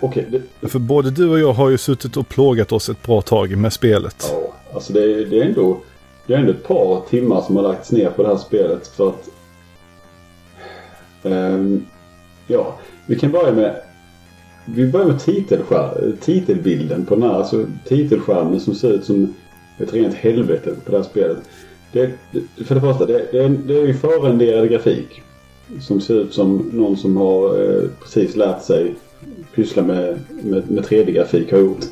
Okej, det, För både du och jag har ju suttit och plågat oss ett bra tag med spelet. ja, alltså det, är- det är ändå det är ändå ett par timmar som har lagts ner på det här spelet för att... Um, ja, vi kan börja med... Vi börjar med titelskär, titelbilden på den här, alltså titelskärmen som ser ut som ett rent helvete på det här spelet. Det, för det första, det, det, är, det är ju förrenderad grafik. Som ser ut som någon som har eh, precis lärt sig pyssla med, med, med 3D-grafik har gjort.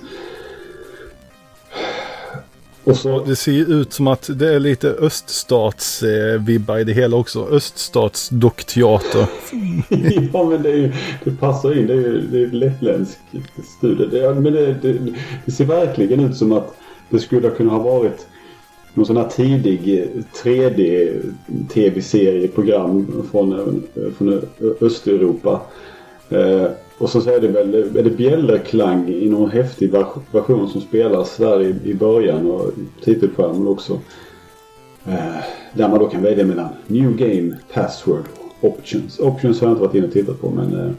Och så, Det ser ju ut som att det är lite öststats-vibbar i det hela också. Öststats dockteater. ja men det, är ju, det passar in. Det är ju det är en lettländsk studie. Det, men det, det, det ser verkligen ut som att det skulle kunna ha varit någon sån här tidig 3D-tv-serieprogram från, eh, från eh, Östeuropa. Eh, och så är det väl är det bjällerklang i någon häftig version som spelas där i, i början och titelskärmen också. Eh, där man då kan välja mellan New Game, Password och Options. Options har jag inte varit inne och tittat på men eh,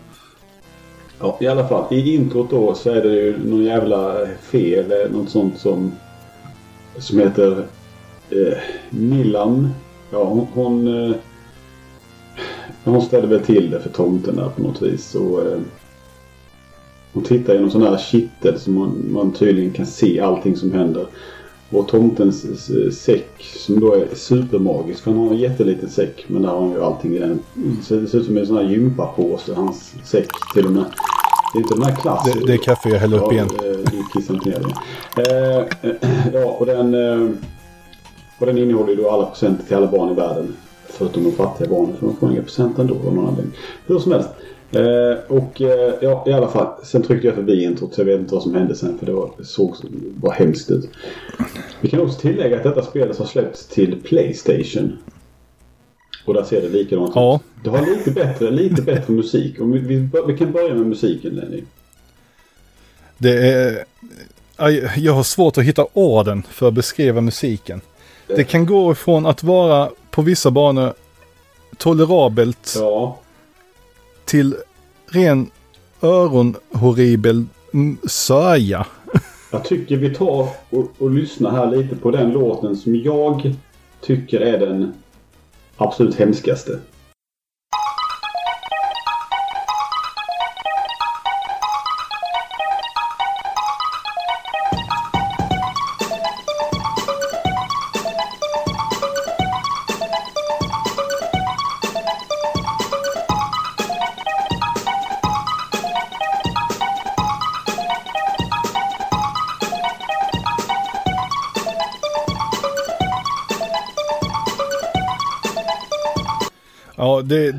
Ja i alla fall i introt då så är det ju någon jävla fel, eh, något sånt som som heter eh, Milan. Ja hon, hon, eh, eh, hon ställer väl till det för tomten där på något vis. Och, eh, hon tittar genom sån här kittel som man, man tydligen kan se allting som händer. Och tomtens säck som då är supermagisk. Han har en jätteliten säck men där har han ju allting i den. Så det ser ut som en sån här gympapåse. Hans säck till och med. Det är inte den här klassen. Det, det är kaffe jag häller upp igen. Ja. Eh, eh, ja, och den, eh, och den innehåller ju då alla procent till alla barn i världen. Förutom de fattiga barnen, för de får inga procent ändå av någon anledning. Hur som helst. Eh, och eh, ja, i alla fall. Sen tryckte jag förbi introt så jag vet inte vad som hände sen för det var, såg så, var hemskt ut. Vi kan också tillägga att detta spelet har släppts till Playstation. Och där ser det likadant ut. Ja. Det har lite bättre, lite bättre musik. Och vi, vi, vi kan börja med musiken Lenny. Det är... Jag har svårt att hitta orden för att beskriva musiken. Det kan gå från att vara på vissa banor tolerabelt Ja, till ren öronhorribel sörja. jag tycker vi tar och, och lyssnar här lite på den låten som jag tycker är den absolut hemskaste.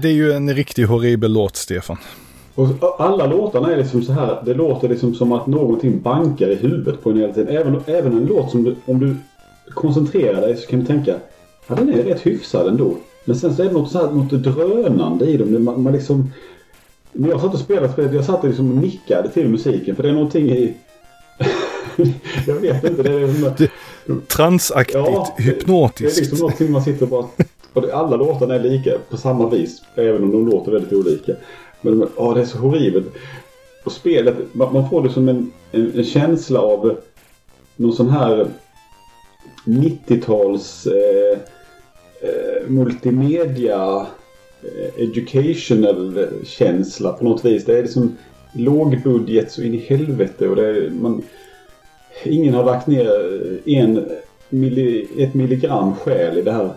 Det, är ju en riktigt horribel låt, Stefan. Och alla låtarna är liksom så här. Det låter liksom som att någonting bankar i huvudet på en hela tiden. Även, även en låt som du, om du koncentrerar dig så kan du tänka. Ja den är rätt hyfsad ändå. Men sen så är det något, så här, något drönande i dem. Man, man liksom, när jag satt och spelade spelet, jag satt liksom och nickade till musiken. För det är någonting i... jag vet inte. Det är, Transaktigt, Ja, det- hypnotiskt. Det är liksom någonting man sitter och bara... Och alla låtarna är lika på samma vis. Även om de låter väldigt olika. Men men, ja, det är så horribelt. Och spelet, man, man får det som en, en, en känsla av någon sån här 90-tals... Eh, eh, multimedia eh, educational känsla på något vis. Det är liksom lågbudget så in i helvete och det är, man, ingen har lagt ner en milli, ett milligram själ i det här.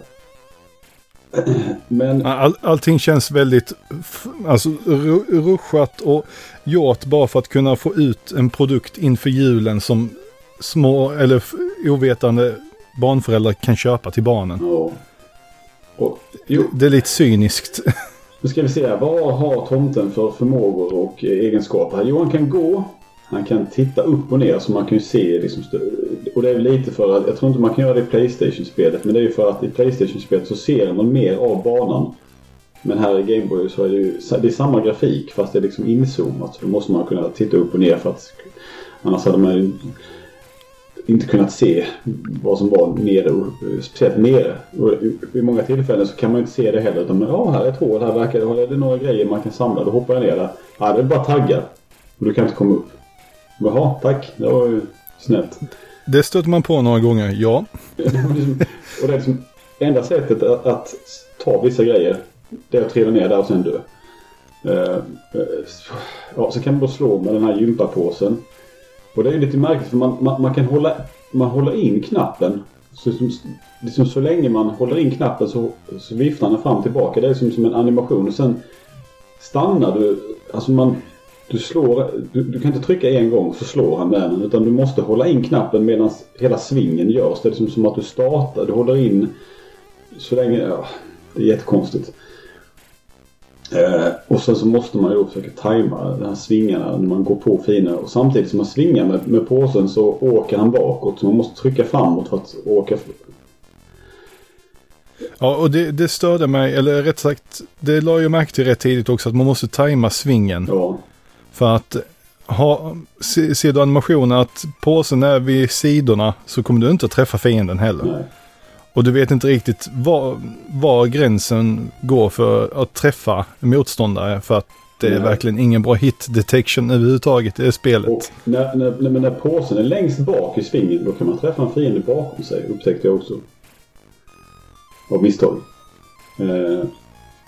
Men... All, allting känns väldigt alltså, ruschat och gjort bara för att kunna få ut en produkt inför julen som små eller ovetande barnföräldrar kan köpa till barnen. Ja. Och, det är lite cyniskt. Nu ska vi se, vad har tomten för förmågor och egenskaper? Jo, han kan gå. Han kan titta upp och ner så man kan ju se liksom, Och det är lite för att, jag tror inte man kan göra det i Playstation-spelet. Men det är ju för att i Playstation-spelet så ser man mer av banan. Men här i Gameboy så är det ju det är samma grafik fast det är liksom inzoomat. Så då måste man kunna titta upp och ner för att annars hade man ju inte kunnat se vad som var nere, eh, speciellt nere. Och vid många tillfällen så kan man inte se det heller. Utan ja, här är ett hål, här verkar det, är det några grejer man kan samla. Då hoppar jag ner där. Ja, det är bara taggar. Och du kan inte komma upp. Jaha, tack. Det var ju snällt. Det stöter man på några gånger, ja. och det är liksom enda sättet att, att, ta vissa grejer. Det är att trilla ner där och sen dö. Uh, uh, ja, så kan man då slå med den här gympapåsen. Och det är lite märkligt för man, man, man, kan hålla, man håller in knappen. Så, som, liksom så länge man håller in knappen så, så viftar den fram och tillbaka. Det är som, som en animation. Och sen stannar du. Alltså man, du slår, du, du, kan inte trycka en gång så slår han med den. Utan du måste hålla in knappen medan hela svingen görs. Det är liksom som att du startar. Du håller in så länge, ja, det är jättekonstigt. Eh, och sen så måste man ju försöka tajma de här svingarna när man går på fina. Och samtidigt som man svingar med, med påsen så åker han bakåt. Så man måste trycka framåt för att åka. Ja, och det, det störde mig, eller rätt sagt, det la jag märke till rätt tidigt också att man måste tajma svingen. Ja. För att ha, se, ser du animationen att påsen är vid sidorna så kommer du inte att träffa fienden heller. Och du vet inte riktigt var, var gränsen går för att träffa motståndare. För att det är Nej. verkligen ingen bra hit detection överhuvudtaget i det spelet. Och när, när, när, när påsen är längst bak i svingen då kan man träffa en fiende bakom sig. Upptäckte jag också. Av misstag. Eh,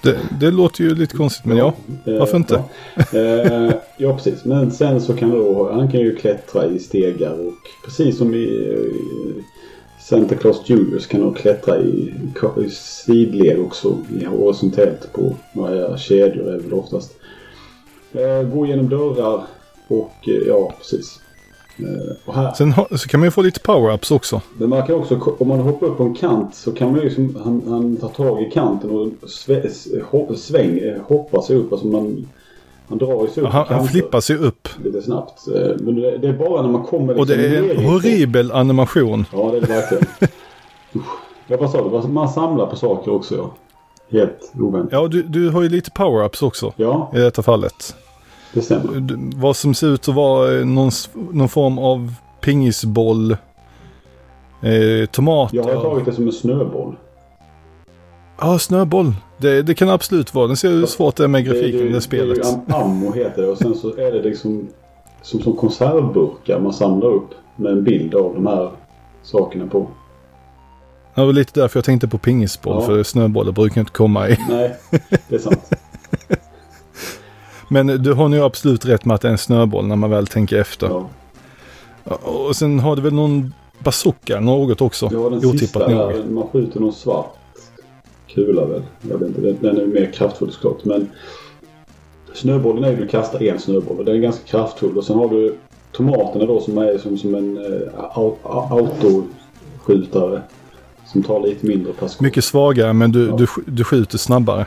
det, det, låter ju lite konstigt men ja, varför inte? Ja. Eh, ja. precis, men sen så kan då, han kan ju klättra i stegar och precis som i, i Santa Claus Julius kan nog klättra i, i sidled också. Horisontellt på några kedjor är väl oftast. Eh, gå genom dörrar och eh, ja, precis. Sen så kan man ju få lite power-ups också. Men man kan också, om man hoppar upp på en kant så kan man ju liksom, han, han tar tag i kanten och sve, sväng, hoppar sig upp. Alltså man han drar ju sig upp. Han, han flippar sig upp. Lite snabbt. Eh, men det, det är bara när man kommer liksom Och det är en horribel animation. Ja, det är det verkligen. Jag bara sa det, man samlar på saker också ja. Helt oväntat. Ja, du, du har ju lite power-ups också. Ja. I detta fallet. Det stämmer. Vad som ser ut att vara någon, någon form av pingisboll. Eh, tomater. Jag har tagit det som en snöboll. Ja, snöboll. Det, det kan absolut vara. Den ser hur svårt det är med grafiken i det, det spelet. Det är ammo heter det och sen så är det liksom som, som konservburkar man samlar upp med en bild av de här sakerna på. Det var lite därför jag tänkte på pingisboll. Ja. För snöbollar brukar inte komma i. Nej, det är sant. Men du har nog absolut rätt med att det är en snöboll när man väl tänker efter. Ja. Och sen har du väl någon bazooka något också? Ja, den Otippat sista där, man skjuter någon svart kula väl. Jag vet inte, den är mer kraftfull såklart. Men snöbollen är ju att kasta en snöboll och den är ganska kraftfull. Och sen har du tomaterna då som är som, som en uh, autoskjutare. Som tar lite mindre per skott. Mycket svagare men du, ja. du, du skjuter snabbare.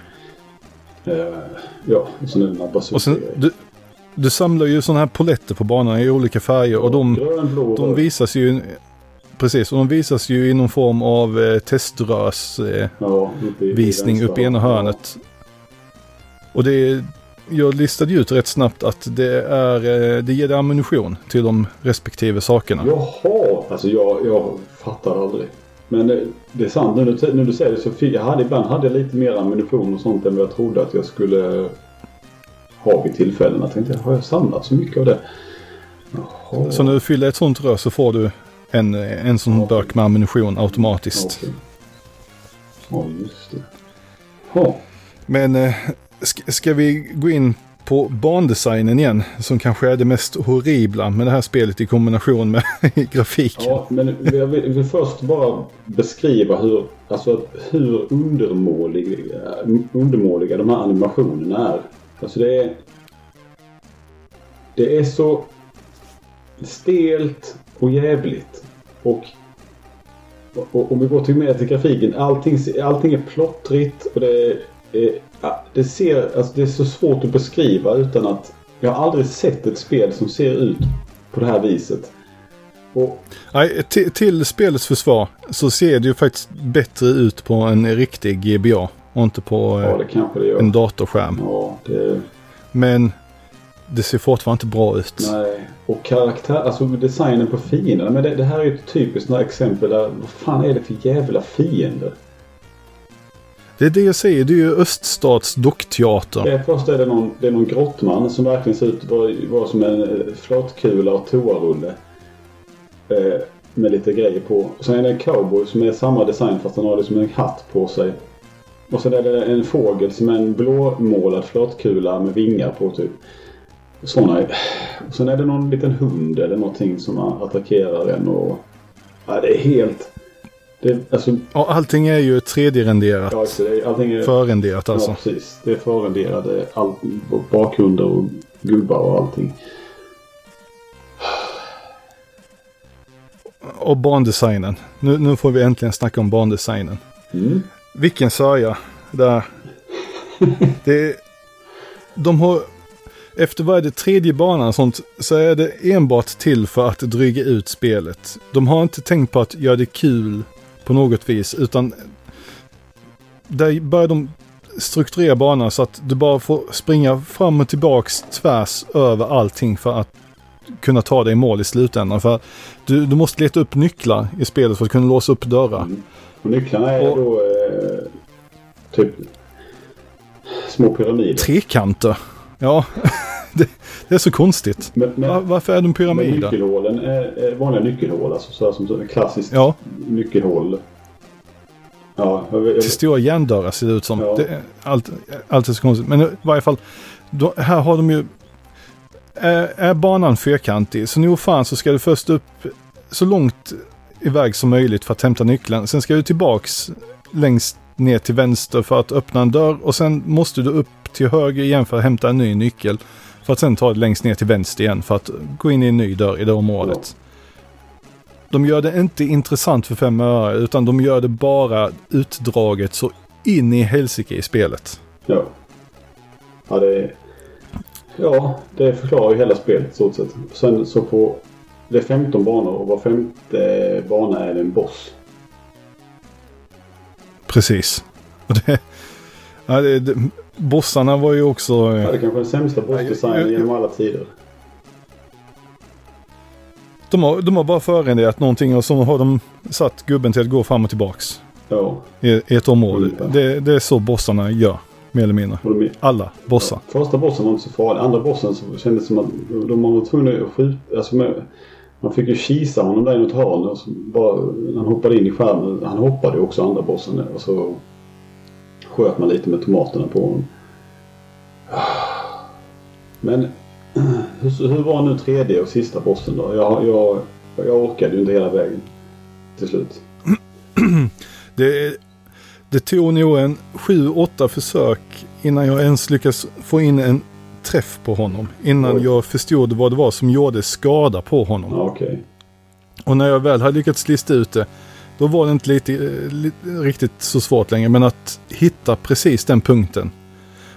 Uh, ja, och sen det och sen, du, du samlar ju sådana här poletter på banan i olika färger och de, Grön, blå, de visas ju Precis, och de visas ju i någon form av eh, teströrsvisning eh, ja, uppe i ena hörnet. Och det jag listade ut rätt snabbt att det, är, eh, det ger dig ammunition till de respektive sakerna. Jaha, alltså jag, jag fattar aldrig. Men det, det är sant, du, när du säger det så jag hade, ibland hade jag lite mer ammunition och sånt än vad jag trodde att jag skulle ha vid tillfällen. Jag tänkte, har jag samlat så mycket av det? Jaha. Så när du fyller ett sånt rör så får du en, en sån ja. burk med ammunition automatiskt. Okay. Ja, just det. Ja. Men eh, ska, ska vi gå in på bandesignen igen, som kanske är det mest horribla med det här spelet i kombination med grafiken. Ja, men jag vill, vill först bara beskriva hur, alltså, hur undermåliga, eh, undermåliga de här animationerna är. Alltså det är... Det är så stelt och jävligt. Och, och om vi går till mer till grafiken. Allting, allting är plottrigt och det är det, ser, alltså det är så svårt att beskriva utan att... Jag har aldrig sett ett spel som ser ut på det här viset. Och, Nej, till, till spelets försvar så ser det ju faktiskt bättre ut på en riktig GBA och inte på ja, det det en datorskärm. Ja, det... Men det ser fortfarande inte bra ut. Nej, och karaktär, alltså designen på fienderna. Men det, det här är ju ett typiskt exempel där, vad fan är det för jävla fiender? Det är det jag säger, det är ju öststats dockteater. Det först är det någon, det är någon grottman som verkligen ser ut att vara, vara som en eh, flatkula och toarulle. Eh, med lite grejer på. Och sen är det en cowboy som är samma design fast han har liksom en hatt på sig. Och sen är det en fågel som är en blåmålad flatkula med vingar på typ. Sådana. Och sen är det någon liten hund eller någonting som attackerar en och... Ja, det är helt... Det, alltså, ja, allting är ju 3D-renderat. Ja, allting är, Förrenderat alltså. Ja, precis. Det är förrenderade all, bakgrunder och gubbar och allting. Och bandesignen. Nu, nu får vi äntligen snacka om bandesignen. Mm. Vilken sörja. Där. det, de har... Efter varje tredje bana och sånt så är det enbart till för att dryga ut spelet. De har inte tänkt på att göra det kul på något vis. Utan där börjar de strukturera banan så att du bara får springa fram och tillbaks tvärs över allting för att kunna ta dig i mål i slutändan. För du, du måste leta upp nycklar i spelet för att kunna låsa upp dörrar. Mm. Och nycklarna är och, då eh, typ små pyramider. Trekanter. Ja, det, det, är så konstigt. Men, men, Varför är de pyramider? Nyckelhålen är, är vanliga nyckelhål. Alltså så som klassiskt ja. nyckelhål. Ja, jag, jag, Till stora järndörrar ser det ut som. Ja. Det allt, allt är så konstigt. Men i varje fall, då, här har de ju... Är, är banan fyrkantig så nog fan så ska du först upp så långt iväg som möjligt för att hämta nyckeln. Sen ska du tillbaks längst ner till vänster för att öppna en dörr och sen måste du upp till höger igen för att hämta en ny nyckel. För att sen ta det längst ner till vänster igen för att gå in i en ny dörr i det området. De gör det inte intressant för fem öre utan de gör det bara utdraget så in i helsike i spelet. Ja. Ja, det, ja, det förklarar ju hela spelet så sett. Sen så på... Det är 15 banor och var femte bana är en boss. Precis. Och det, ja, det, det, bossarna var ju också... Ja, det är kanske den sämsta bossdesignen genom alla tider. De har, de har bara förenderat någonting och så har de satt gubben till att gå fram och tillbaks. Ja. I, i ett område. Det, det, är så bossarna gör. Mer eller mindre. Alla bossar. Ja, första bossen var inte så farlig. Andra bossen så kändes det som att de var tvungna att skjuta. Alltså med, man fick ju kisa honom där i något hörn. Och bara, han hoppade in i skärmen. Han hoppade ju också andra bossen. Och så sköt man lite med tomaterna på honom. Men hur, hur var nu tredje och sista bossen då? Jag, jag, jag orkade ju inte hela vägen till slut. det, det tog nog en sju, åtta försök innan jag ens lyckades få in en träff på honom. Innan Oj. jag förstod vad det var som gjorde skada på honom. okay. Och när jag väl hade lyckats lista ut det, då var det inte lite, lite, riktigt så svårt längre. Men att hitta precis den punkten.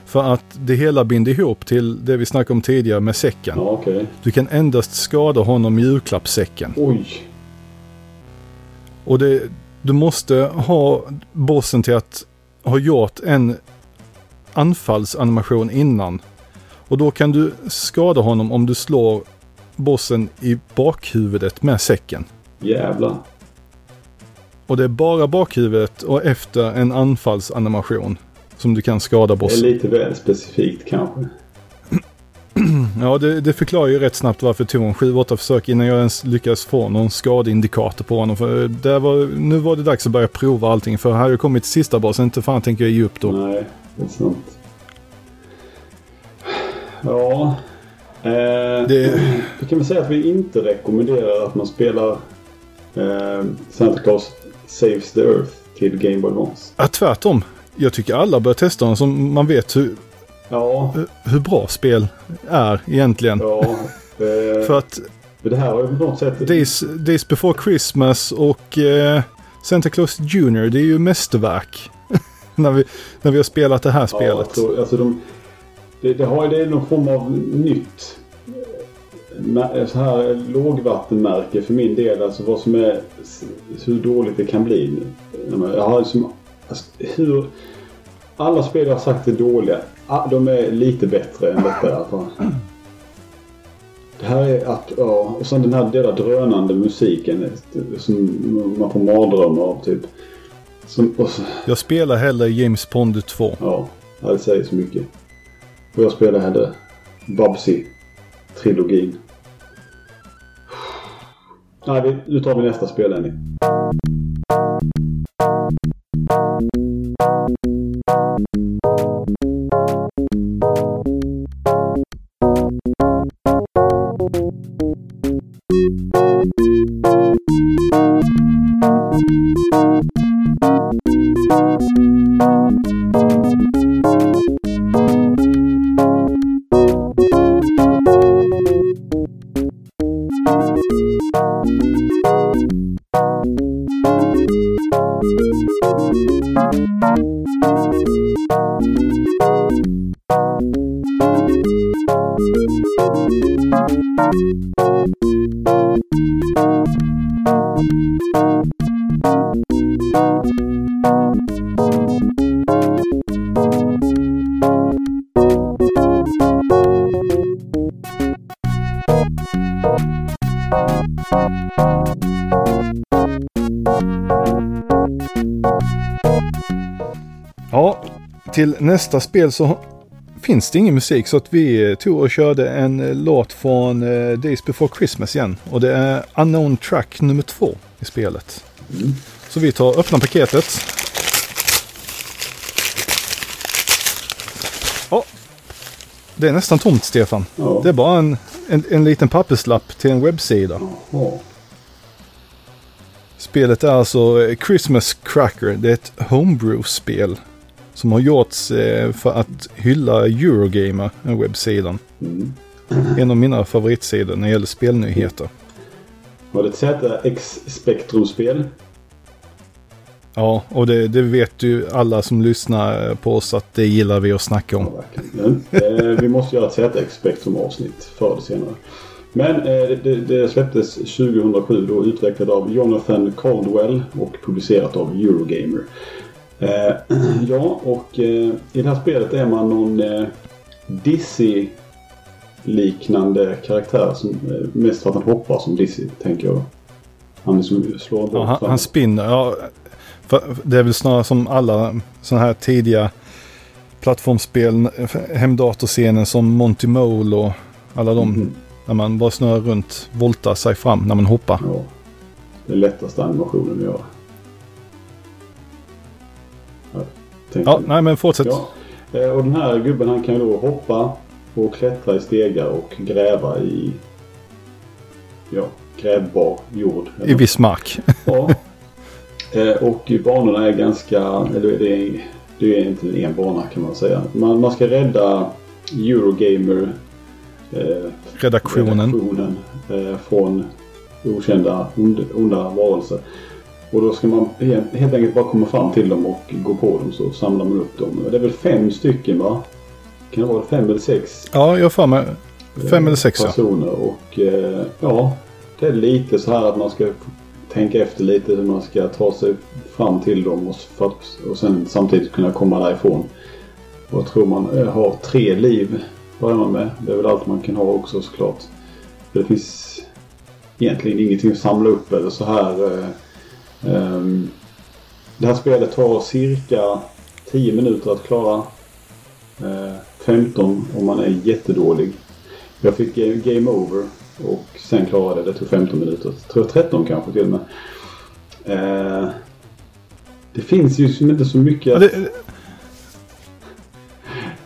För att det hela binder ihop till det vi snackade om tidigare med säcken. Ja, okay. Du kan endast skada honom i julklappssäcken. Oj. Och det, du måste ha bossen till att ha gjort en anfallsanimation innan. Och då kan du skada honom om du slår bossen i bakhuvudet med säcken. Jävlar. Och det är bara bakhuvudet och efter en anfallsanimation som du kan skada bossen. Det är lite väl specifikt kanske. Ja, det, det förklarar ju rätt snabbt varför det tog en 7-8 försök innan jag ens lyckades få någon skadeindikator på honom. För det var, nu var det dags att börja prova allting. För här har jag kommit till sista basen, inte fan tänker jag ge upp då. Nej, det är sant. Ja. Eh, Det- Vi kan väl säga att vi inte rekommenderar att man spelar eh, Santa Claus Saves the Earth till Game Boy Advance. Ja, tvärtom. Jag tycker alla bör testa dem så man vet hur, Ja, hur bra spel är egentligen. ja. Eh, För att det här har ju på något sätt... Days, Days before Christmas och eh, Santa Claus Junior, det är ju mästerverk. när, vi, när vi har spelat det här Ja, spelet. jag tror, alltså de, det, det, har, det är någon form av nytt så här lågvattenmärke för min del. Alltså vad som är hur dåligt det kan bli. Jag har liksom, alltså, hur, alla spel jag har sagt är dåliga. ah, De är lite bättre än detta i alla fall. Det här är att, ja, och sen den här jävla drönande musiken eh, som man får mardrömmar av typ. Som, så, Jag spelar hellre James Pond 2. Ja, det säger så mycket. Och jag spelar hellre Babsy-trilogin. Nej, nu tar vi nästa spel Lenny. Nästa spel så finns det ingen musik så att vi tog och körde en eh, låt från eh, Days before Christmas igen. Och det är Unknown Track nummer två i spelet. Så vi tar och öppnar paketet. Ja, det är nästan tomt Stefan. Ja. Det är bara en, en, en liten papperslapp till en webbsida. Ja. Spelet är alltså eh, Christmas Cracker. Det är ett homebrew-spel. Som har gjorts eh, för att hylla Eurogamer, webbsidan. Mm. En av mina favoritsidor när det gäller spelnyheter. Var det ett ZX Spectrum-spel? Ja, och det, det vet ju alla som lyssnar på oss att det gillar vi att snacka om. Ja. Men, eh, vi måste göra ett ZX Spectrum-avsnitt förr eller senare. Men eh, det, det, det släpptes 2007 då utvecklat av Jonathan Caldwell och publicerat av Eurogamer. Eh, ja, och eh, i det här spelet är man någon eh, Dizzy liknande karaktär som eh, mest för att han hoppar som Dizzy, tänker jag. Han liksom slår Ja, han, han spinner. Ja, för det är väl snarare som alla sådana här tidiga plattformsspel, hemdatorscenen som Monty Mole och alla de. Mhm. När man bara snurrar runt, voltar sig fram när man hoppar. Ja. Den lättaste animationen att göra. Ja, nej men fortsätt. Ja. Eh, Och den här gubben han kan ju då hoppa och klättra i stegar och gräva i ja, grävbar jord. I viss mark. Ja. Eh, Och banorna är ganska, eller det är, det är inte en bana kan man säga. Man, man ska rädda Eurogamer eh, Redaktionen. redaktionen eh, från okända ond, onda varelser. Och då ska man helt, enkelt bara komma fram till dem och gå på dem så samlar man upp dem. Det är väl fem stycken va? Kan det vara fem eller sex? Ja, jag för mig fem eh, eller sex ja. personer. Och eh, ja, det är lite så här att man ska tänka efter lite hur man ska ta sig fram till dem och, för att, och sen samtidigt kunna komma därifrån. Och jag tror man eh, har tre liv börjar man med. Det är väl allt man kan ha också såklart. För det finns egentligen ingenting att samla upp eller så här. Eh, ehm, det här spelet tar cirka 10 minuter att klara. Eh, 15 om man är jättedålig. Jag fick eh, game over och sen klarade det. Det tog 15 minuter. Tror 13 kanske till och med. Eh, det finns ju inte så mycket... Det,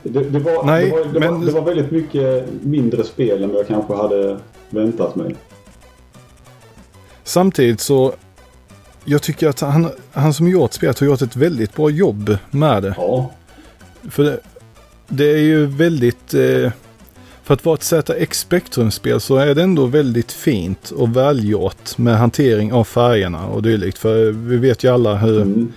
Det, det, var, Nej, det, var, det, men- var, det var väldigt mycket mindre spel än vad jag kanske hade väntat mig. samtidigt så, jag tycker att han, han som gjort spelet har gjort ett väldigt bra jobb med det. Ja, För det, det är ju väldigt... Eh, för att vara ett ZX Spectrum-spel så är det ändå väldigt fint och välgjort med hantering av färgerna och dylikt. För vi vet ju alla hur, mm,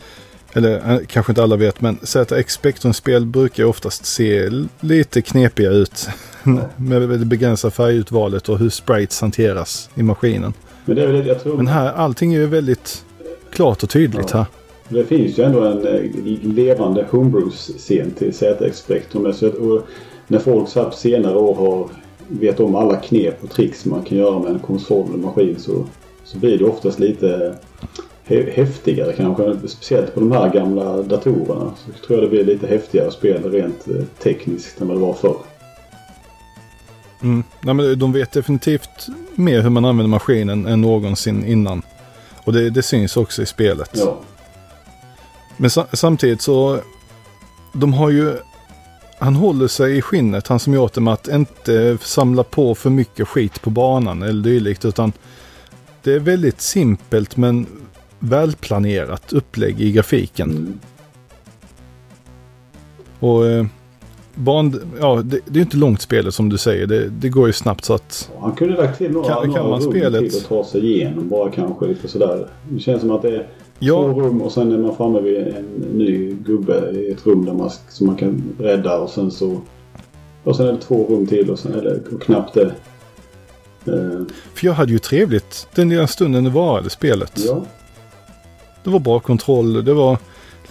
eller eh, kanske inte alla vet, men ZX Spectrum-spel brukar ju oftast se lite knepiga ut. med det begränsade färgutvalet och hur sprites hanteras i maskinen. men det är väl jag tror. Men här, allting är ju väldigt klart och tydligt Ja. här. Det finns ju ändå en eh, levande homebrews-scen till ZX Spectrum. Så att- och när folk så här på senare år har vet om alla knep och tricks man kan göra med en konsol eller maskin så, så blir det oftast lite häftigare kanske. Speciellt på de här gamla datorerna. Så tror jag det blir lite häftigare spel rent eh, tekniskt än vad det var förr. Mm. Nej, men de vet definitivt mer hur man använder maskinen än någonsin innan. Och det, det syns också i spelet. Ja, Men sa, samtidigt så, de har ju, han håller sig i skinnet, han som gjort det med att inte samla på för mycket skit på banan eller dylikt. Utan det är väldigt simpelt men välplanerat upplägg i grafiken. mm. Och ban, ja, det, det är inte långt spelet som du säger. Det, det går ju snabbt så att Han kunde lagt till några, Kan- kan några rum spelet? till att ta sig igenom bara kanske lite sådär. Det känns som att det är Ja. två rum och sen är man framme vid en ny gubbe i ett rum där man, som man kan rädda och sen så... Och sen är det två rum till och sen är det knappt det. Eh, För jag hade ju trevligt den lilla stunden det varade spelet. ja, Det var bra kontroll. Det var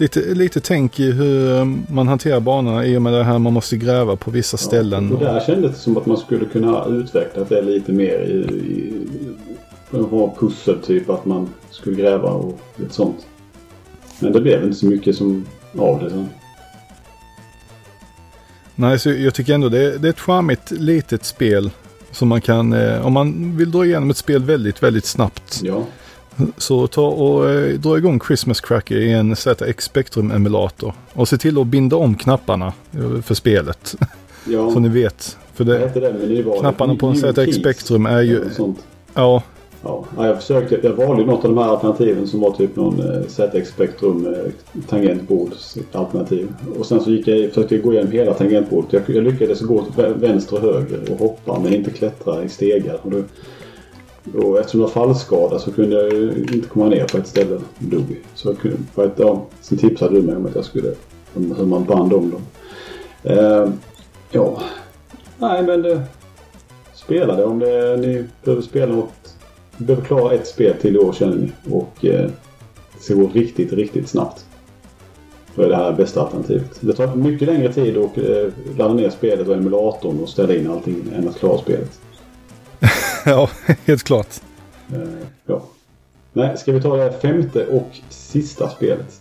lite, lite tänk i hur eh, man hanterar banorna i och med det här man måste gräva på vissa ställen. Och där kändes det som att man skulle kunna ha utvecklat det lite mer i... i ha pussel typ att man skulle gräva och lite sånt. Men det blev inte så mycket som av det sen. Nej, så jag tycker ändå det, det är ett charmigt litet spel. Som man kan, eh, om man vill dra igenom ett spel väldigt, väldigt snabbt. Ja. Så ta och eh, dra igång Christmas Cracker i en ZX Spectrum emulator. Och se till att binda om knapparna eh, för spelet. ja. Så ni vet. För det, det menyvalet? knapparna på en ZX Spectrum är ju, ja, Ja, ja, jag försökte. Jag valde något av de här alternativen som var typ någon eh, ZX Spectrum eh, tangentbord alternativ. Och sen så gick jag försökte gå igenom hela tangentbordet. Jag, jag lyckades gå vä- vänster och höger och hoppa men inte klättra i stegar. Och då, då, eftersom det var fallskada så kunde jag ju inte komma ner på ett ställe och dog. Så jag kunde, för att, ja, sen tipsade du mig om att jag skulle, om hur man band om dem. Eh, ja, nej men det, spela det om det, ni behöver spela något Ni behöver klara ett spel till i år känner ni. Och eh, det ska gå riktigt, riktigt snabbt. Då är det här bästa alternativet. Det tar mycket längre tid att eh, ladda ner spelet och emulatorn och ställa in allting än att klara spelet. ja, helt klart. Eh, ja. Nej, ska vi ta det femte och sista spelet?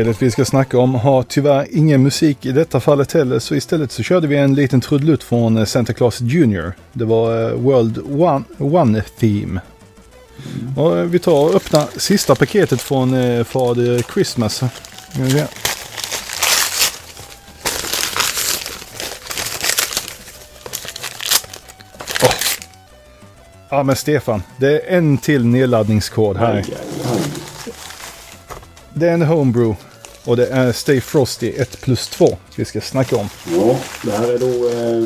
Spelet vi ska snacka om har tyvärr ingen musik i detta fallet heller så istället så körde vi en liten trudelutt från eh, Santa Claus Junior. Det var eh, World One, One Theme. Och eh, vi tar och öppnar sista paketet från Father Christmas. Ja men Stefan, det är en till nedladdningskod här. Det är en Homebrew. Och det är Stay Frosty 1 plus 2 vi ska snacka om. Ja, det här är då eh,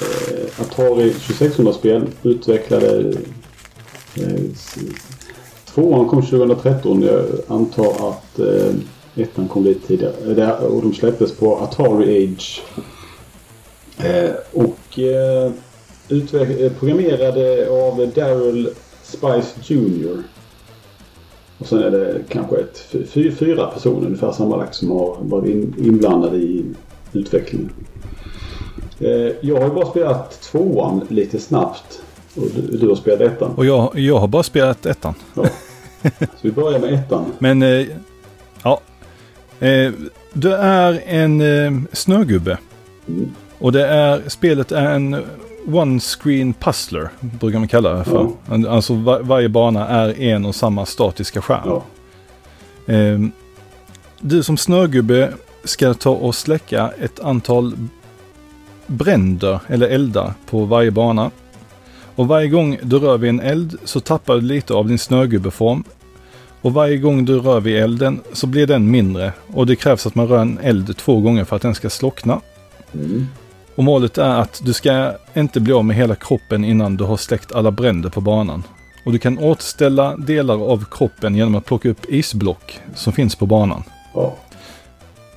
eh Atari 2600-spel utvecklade. Eh, tvåan kom 2013. Jag antar att eh, ettan kom lite tidigare. Eh, det, och de släpptes på Atari Age. Eh, och eh, utveck- eh, programmerade av Daryl Spice Jr. Och sen är det kanske ett, fy, fyra personer ungefär sammanlagt som har varit in, inblandade i utvecklingen. Eh, jag har bara spelat tvåan lite snabbt. Och du, du har spelat ettan. Och jag, jag har bara spelat ettan. Ja. Så vi börjar med ettan. Men eh, ja. Eh, du är en eh, snögubbe. Mm. Och det är, spelet är en one screen puzzler. Brukar man kalla det för. Alltså var, varje bana är en och samma statiska skärm. Ja. Eh, du som snögubbe ska ta och släcka ett antal bränder eller eldar på varje bana. Och varje gång du rör vid en eld så tappar du lite av din snögubbeform. Och varje gång du rör vid elden så blir den mindre. Och det krävs att man rör en eld två gånger för att den ska slockna. Mm. Och målet är att du ska inte bli av med hela kroppen innan du har släckt alla bränder på banan. Och du kan återställa delar av kroppen genom att plocka upp isblock som finns på banan. Ja.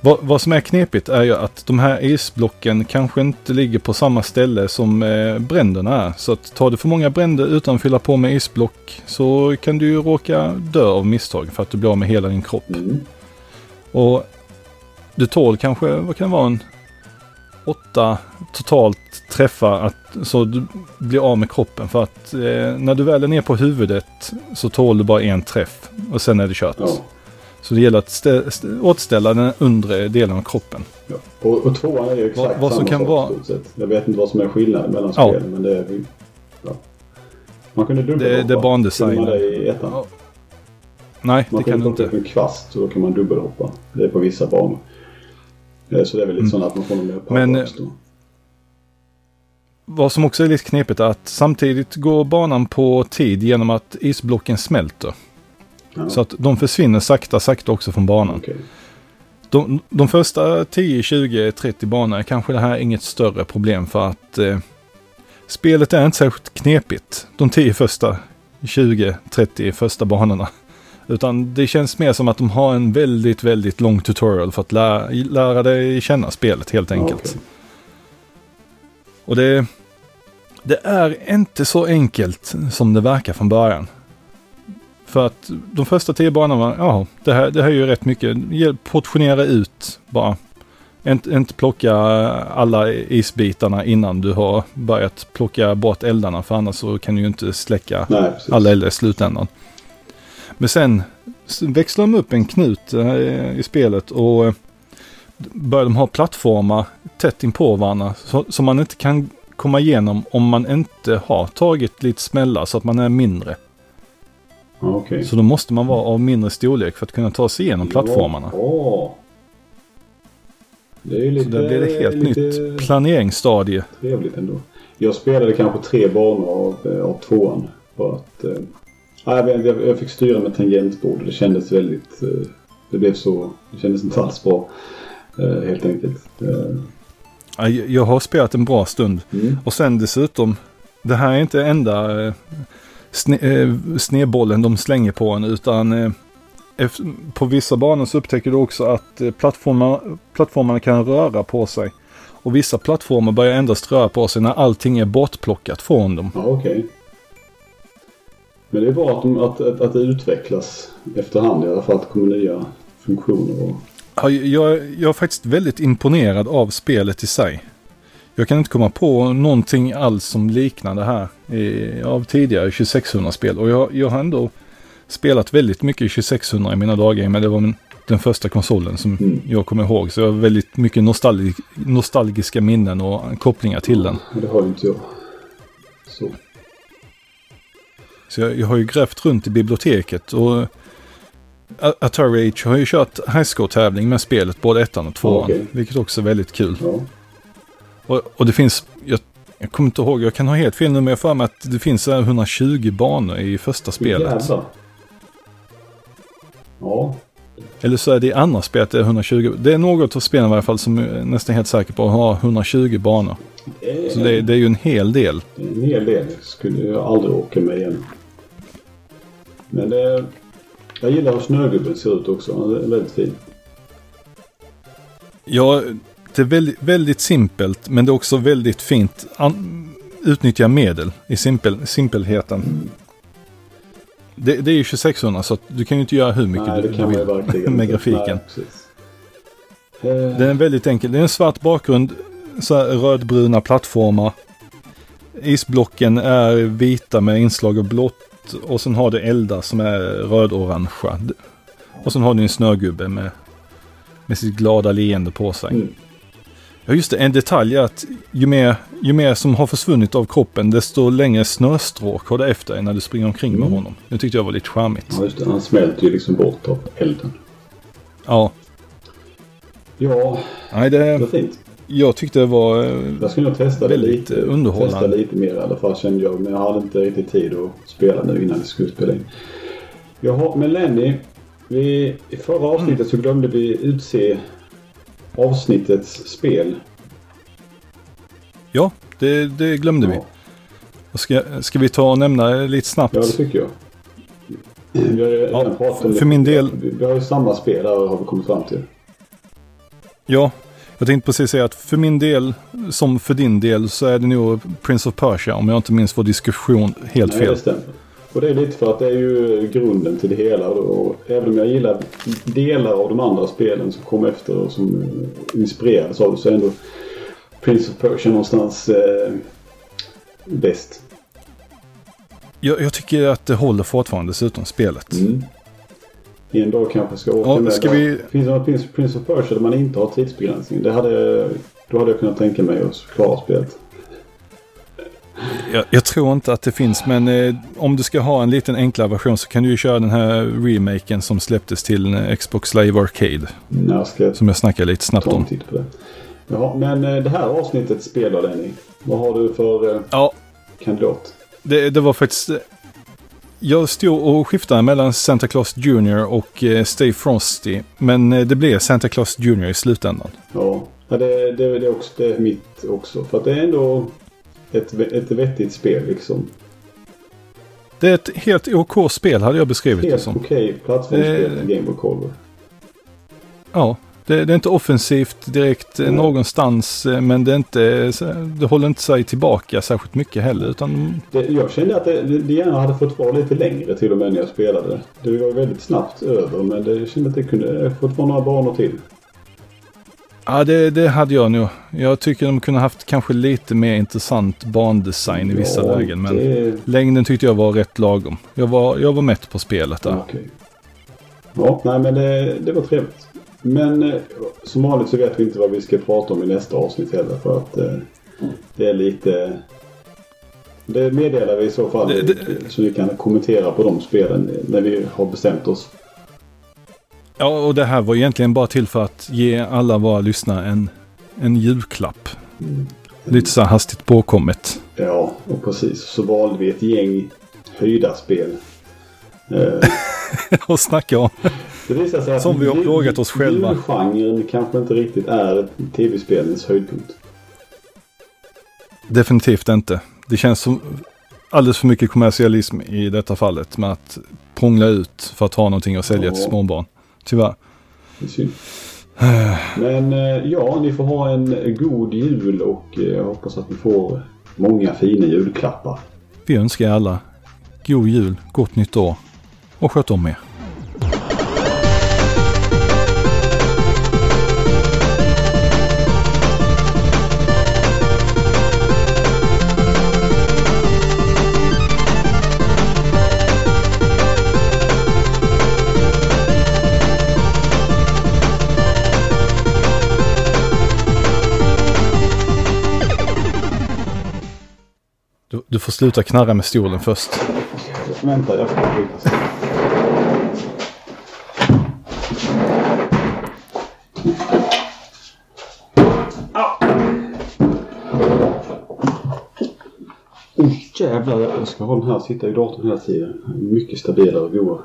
Vad, vad som är knepigt är ju att de här isblocken kanske inte ligger på samma ställe som eh, bränderna är. Så att tar du för många bränder utan att fylla på med isblock så kan du ju råka dö av misstag för att du blir av med hela din kropp. Mm. Och du tål kanske, vad kan det vara, en åtta totalt träffar att, så du blir av med kroppen. För att eh, när du väl är ner på huvudet så tål du bara en träff och sen är det kört. Ja. Så det gäller att stä, stä, återställa den undre delen av kroppen. Ja. Och, och tvåan är ju exakt Vad- vad som samma kan sak vara-. Jag vet inte vad som är skillnaden mellan Ja. spelen. Men det är. Ja. Man kunde dubbla Det- är. Kunde man det i ettan? Ja. Nej, Man det kan du inte. upp en kvast och då kan man dubbelhoppa. Det är på vissa banor. Eh, Så det är väl lite Mm. så att man får någon mer Men, då. Vad som också är lite knepigt är att samtidigt går banan på tid genom att isblocken smälter. Ja. Så att de försvinner sakta, sakta också från banan. Okej. De, de första 10, 20, 30 banorna är kanske det här inget större problem för att eh, spelet är inte särskilt knepigt. De 10 första, 20, 30 första banorna. Utan det känns mer som att de har en väldigt, väldigt lång tutorial för att lära, lära dig känna spelet helt enkelt. Okej. Och det, det är inte så enkelt som det verkar från början. För att de första tio banorna, ja, det här, det här är ju rätt mycket. Portionera ut bara. Inte, inte plocka alla isbitarna innan du har börjat plocka bort eldarna. För annars så kan du ju inte släcka Nej, alla eldar i slutändan. Men sen växlar de upp en knut eh, i spelet och eh, börjar de ha plattformar tätt inpå varandra så, som man inte kan komma igenom om man inte har tagit lite smällar så att man är mindre. Okej. Så då måste man vara av mindre storlek för att kunna ta sig igenom plattformarna. Det är ju lite, Så där blir det helt nytt planeringsstadie. trevligt ändå. Jag spelade kanske tre banor av, eh, av tvåan. För att, eh, nej, jag, jag, fick styra med tangentbord och det kändes väldigt... Eh, det blev så... Det kändes inte alls bra. Eh, helt enkelt. Ja, Jag har spelat en bra stund. mm. Och sen dessutom, det här är inte enda eh, sne, snedbollen de slänger på en utan på vissa banor så upptäcker du också att plattformar, plattformarna kan röra på sig. Och vissa plattformar börjar endast röra på sig när allting är bortplockat från dem. Ja, okej. Men det är bra att, de, att, att, att det utvecklas efterhand i alla fall. Att det kommer nya funktioner. Och, Ja, Jag, jag är faktiskt väldigt imponerad av spelet i sig. Jag kan inte komma på någonting alls som liknar det här i, av tidigare 2600-spel. Och jag, jag har ändå spelat väldigt mycket 2600 i mina dagar. Men det var min, den första konsolen som Mm. jag kommer ihåg. Så jag har väldigt mycket nostalgi, nostalgiska minnen och kopplingar till den. Det har ju inte jag. Så. Så jag, jag har ju grävt runt i biblioteket. och Atari Age har ju kört highscore-tävling med spelet, både ettan och tvåan. Okej. Vilket också är väldigt kul. Ja. Och, och det finns, jag Jag kommer inte ihåg, jag kan ha helt fel nu men jag får med att det finns 120 banor i första spelet. Jävlar. Ja, Eller så är det i andra spelet det är 120. Det är något av spelen i alla fall som jag är nästan helt säker på har 120 banor. det är, Så det, det är ju en hel del. en hel del. Skulle jag aldrig åka med igen. Men det, jag gillar hur snögubben ser ut också. Han är väldigt fin. Ja, det är väldigt, väldigt simpelt men det är också väldigt fint. An, utnyttja medel i simpel, simpelheten. Det, det är ju 2600 så du kan ju inte göra hur mycket Nej, du, du vill med grafiken. Nej, Den är väldigt enkel. Det är en svart bakgrund, så rödbruna plattformar. Isblocken är vita med inslag av blått och sen har du eldar som är röd-orangea. Och sen har du en snögubbe med, med sitt glada leende på sig. Mm. Ja just det, en detalj är att ju mer, ju mer som har försvunnit av kroppen desto längre snöstråk har du efter dig när du springer omkring med Mm. honom. Det tyckte jag var lite charmigt. Ja, just det. Han smälter ju liksom bort av elden. Ja, Ja, nej det det, var fint. Jag tyckte det var eh, Jag ska nog testa Väldigt, lite. underhållande. Testa lite mer i alla fall kände jag. Men jag hade inte riktigt tid att spela nu innan vi skulle spela in. Jaha, men Lenny. Vi, I förra avsnittet så glömde vi utse avsnittets spel. Ja, det, det glömde vi. Ja, Och Ska, ska vi ta och nämna lite snabbt? ja, det tycker jag. Vi har Ja, för min del- Vi, vi har ju samma spel där har vi kommit fram till. Ja, jag tänkte precis säga att för min del, som för din del, så är det nog Prince of Persia om jag inte minns vår diskussion helt Nej, fel. det stämmer. Och det är lite för att det är ju grunden till det hela. Och även om jag gillar delar av de andra spelen som kom efter och som inspirerades av det så är ändå Prince of Persia någonstans eh, bäst. Jag, jag tycker att det håller fortfarande dessutom spelet. Mm. En dag kanske ska åka Ja, med. ska vi- Finns det något Prince, Prince of Persia där man inte har tidsbegränsning? Det hade, då hade jag kunnat tänka mig att klara spelet. Jag, jag tror inte att det finns, men eh, om du ska ha en liten enklare version så kan du ju köra den här remaken som släpptes till eh, Xbox Live Arcade. När jag Som jag snackade lite snabbt om. titt på det. Jaha, men eh, det här avsnittet spelar Lenny. Vad har du för eh, Ja, kandidat? det, det var faktiskt... Jag stod och skiftade mellan Santa Claus Jr och eh, Stay Frosty. Men eh, det blev Santa Claus Jr i slutändan. Ja, det, det, det, är också, det är mitt också. För att det är ändå ett, ett vettigt spel liksom. Det är ett helt OK spel hade jag beskrivit det Helt som. okej plattformsspel Eh. Game Boy Color. Ja, det, det är inte offensivt direkt eh, Nej. någonstans. eh, Men det, är inte, det håller inte sig tillbaka särskilt mycket heller. Utan Det, jag kände att det, det gärna hade fått vara lite längre till och med när jag spelade. Det var väldigt snabbt över men det, jag kände att det kunde fått vara några banor till. ja, det, det hade jag nog. Jag tycker de kunde haft kanske lite mer intressant bandesign i vissa Ja, lägen. Men det- längden tyckte jag var rätt lagom. Jag var, jag var mätt på spelet där. Ja, okej. Ja, nej men det, det var trevligt. Men eh, som vanligt så vet vi inte vad vi ska prata om i nästa avsnitt heller för att eh, det är lite... Det meddelar vi i så fall Det- det- så vi kan kommentera på de spelen när vi har bestämt oss. Ja, och det här var egentligen bara till för att ge alla våra lyssnare en, en julklapp. Lite så här hastigt påkommet. Ja, och precis. Så valde vi ett gäng höjda spel. Eh, och snacka om. det visar sig att Som vi har plågat oss själva. Julgenren kanske inte riktigt är tv-spelens höjdpunkt. Definitivt inte. Det känns som alldeles för mycket kommersialism i detta fallet med att prångla ut för att ha någonting att sälja till Ja. småbarn. Tyvärr. Det är synd. Men eh, ja, ni får ha en god jul och eh, jag hoppas att ni får många fina julklappar. Vi önskar er alla god jul, gott nytt år och sköt om er. Du, får sluta knarra med stolen först. Vänta, jag får byta sig. Oh jävlar, jag ska ha den här. Sitta i datorn hela tiden. Mycket stabilare och godare.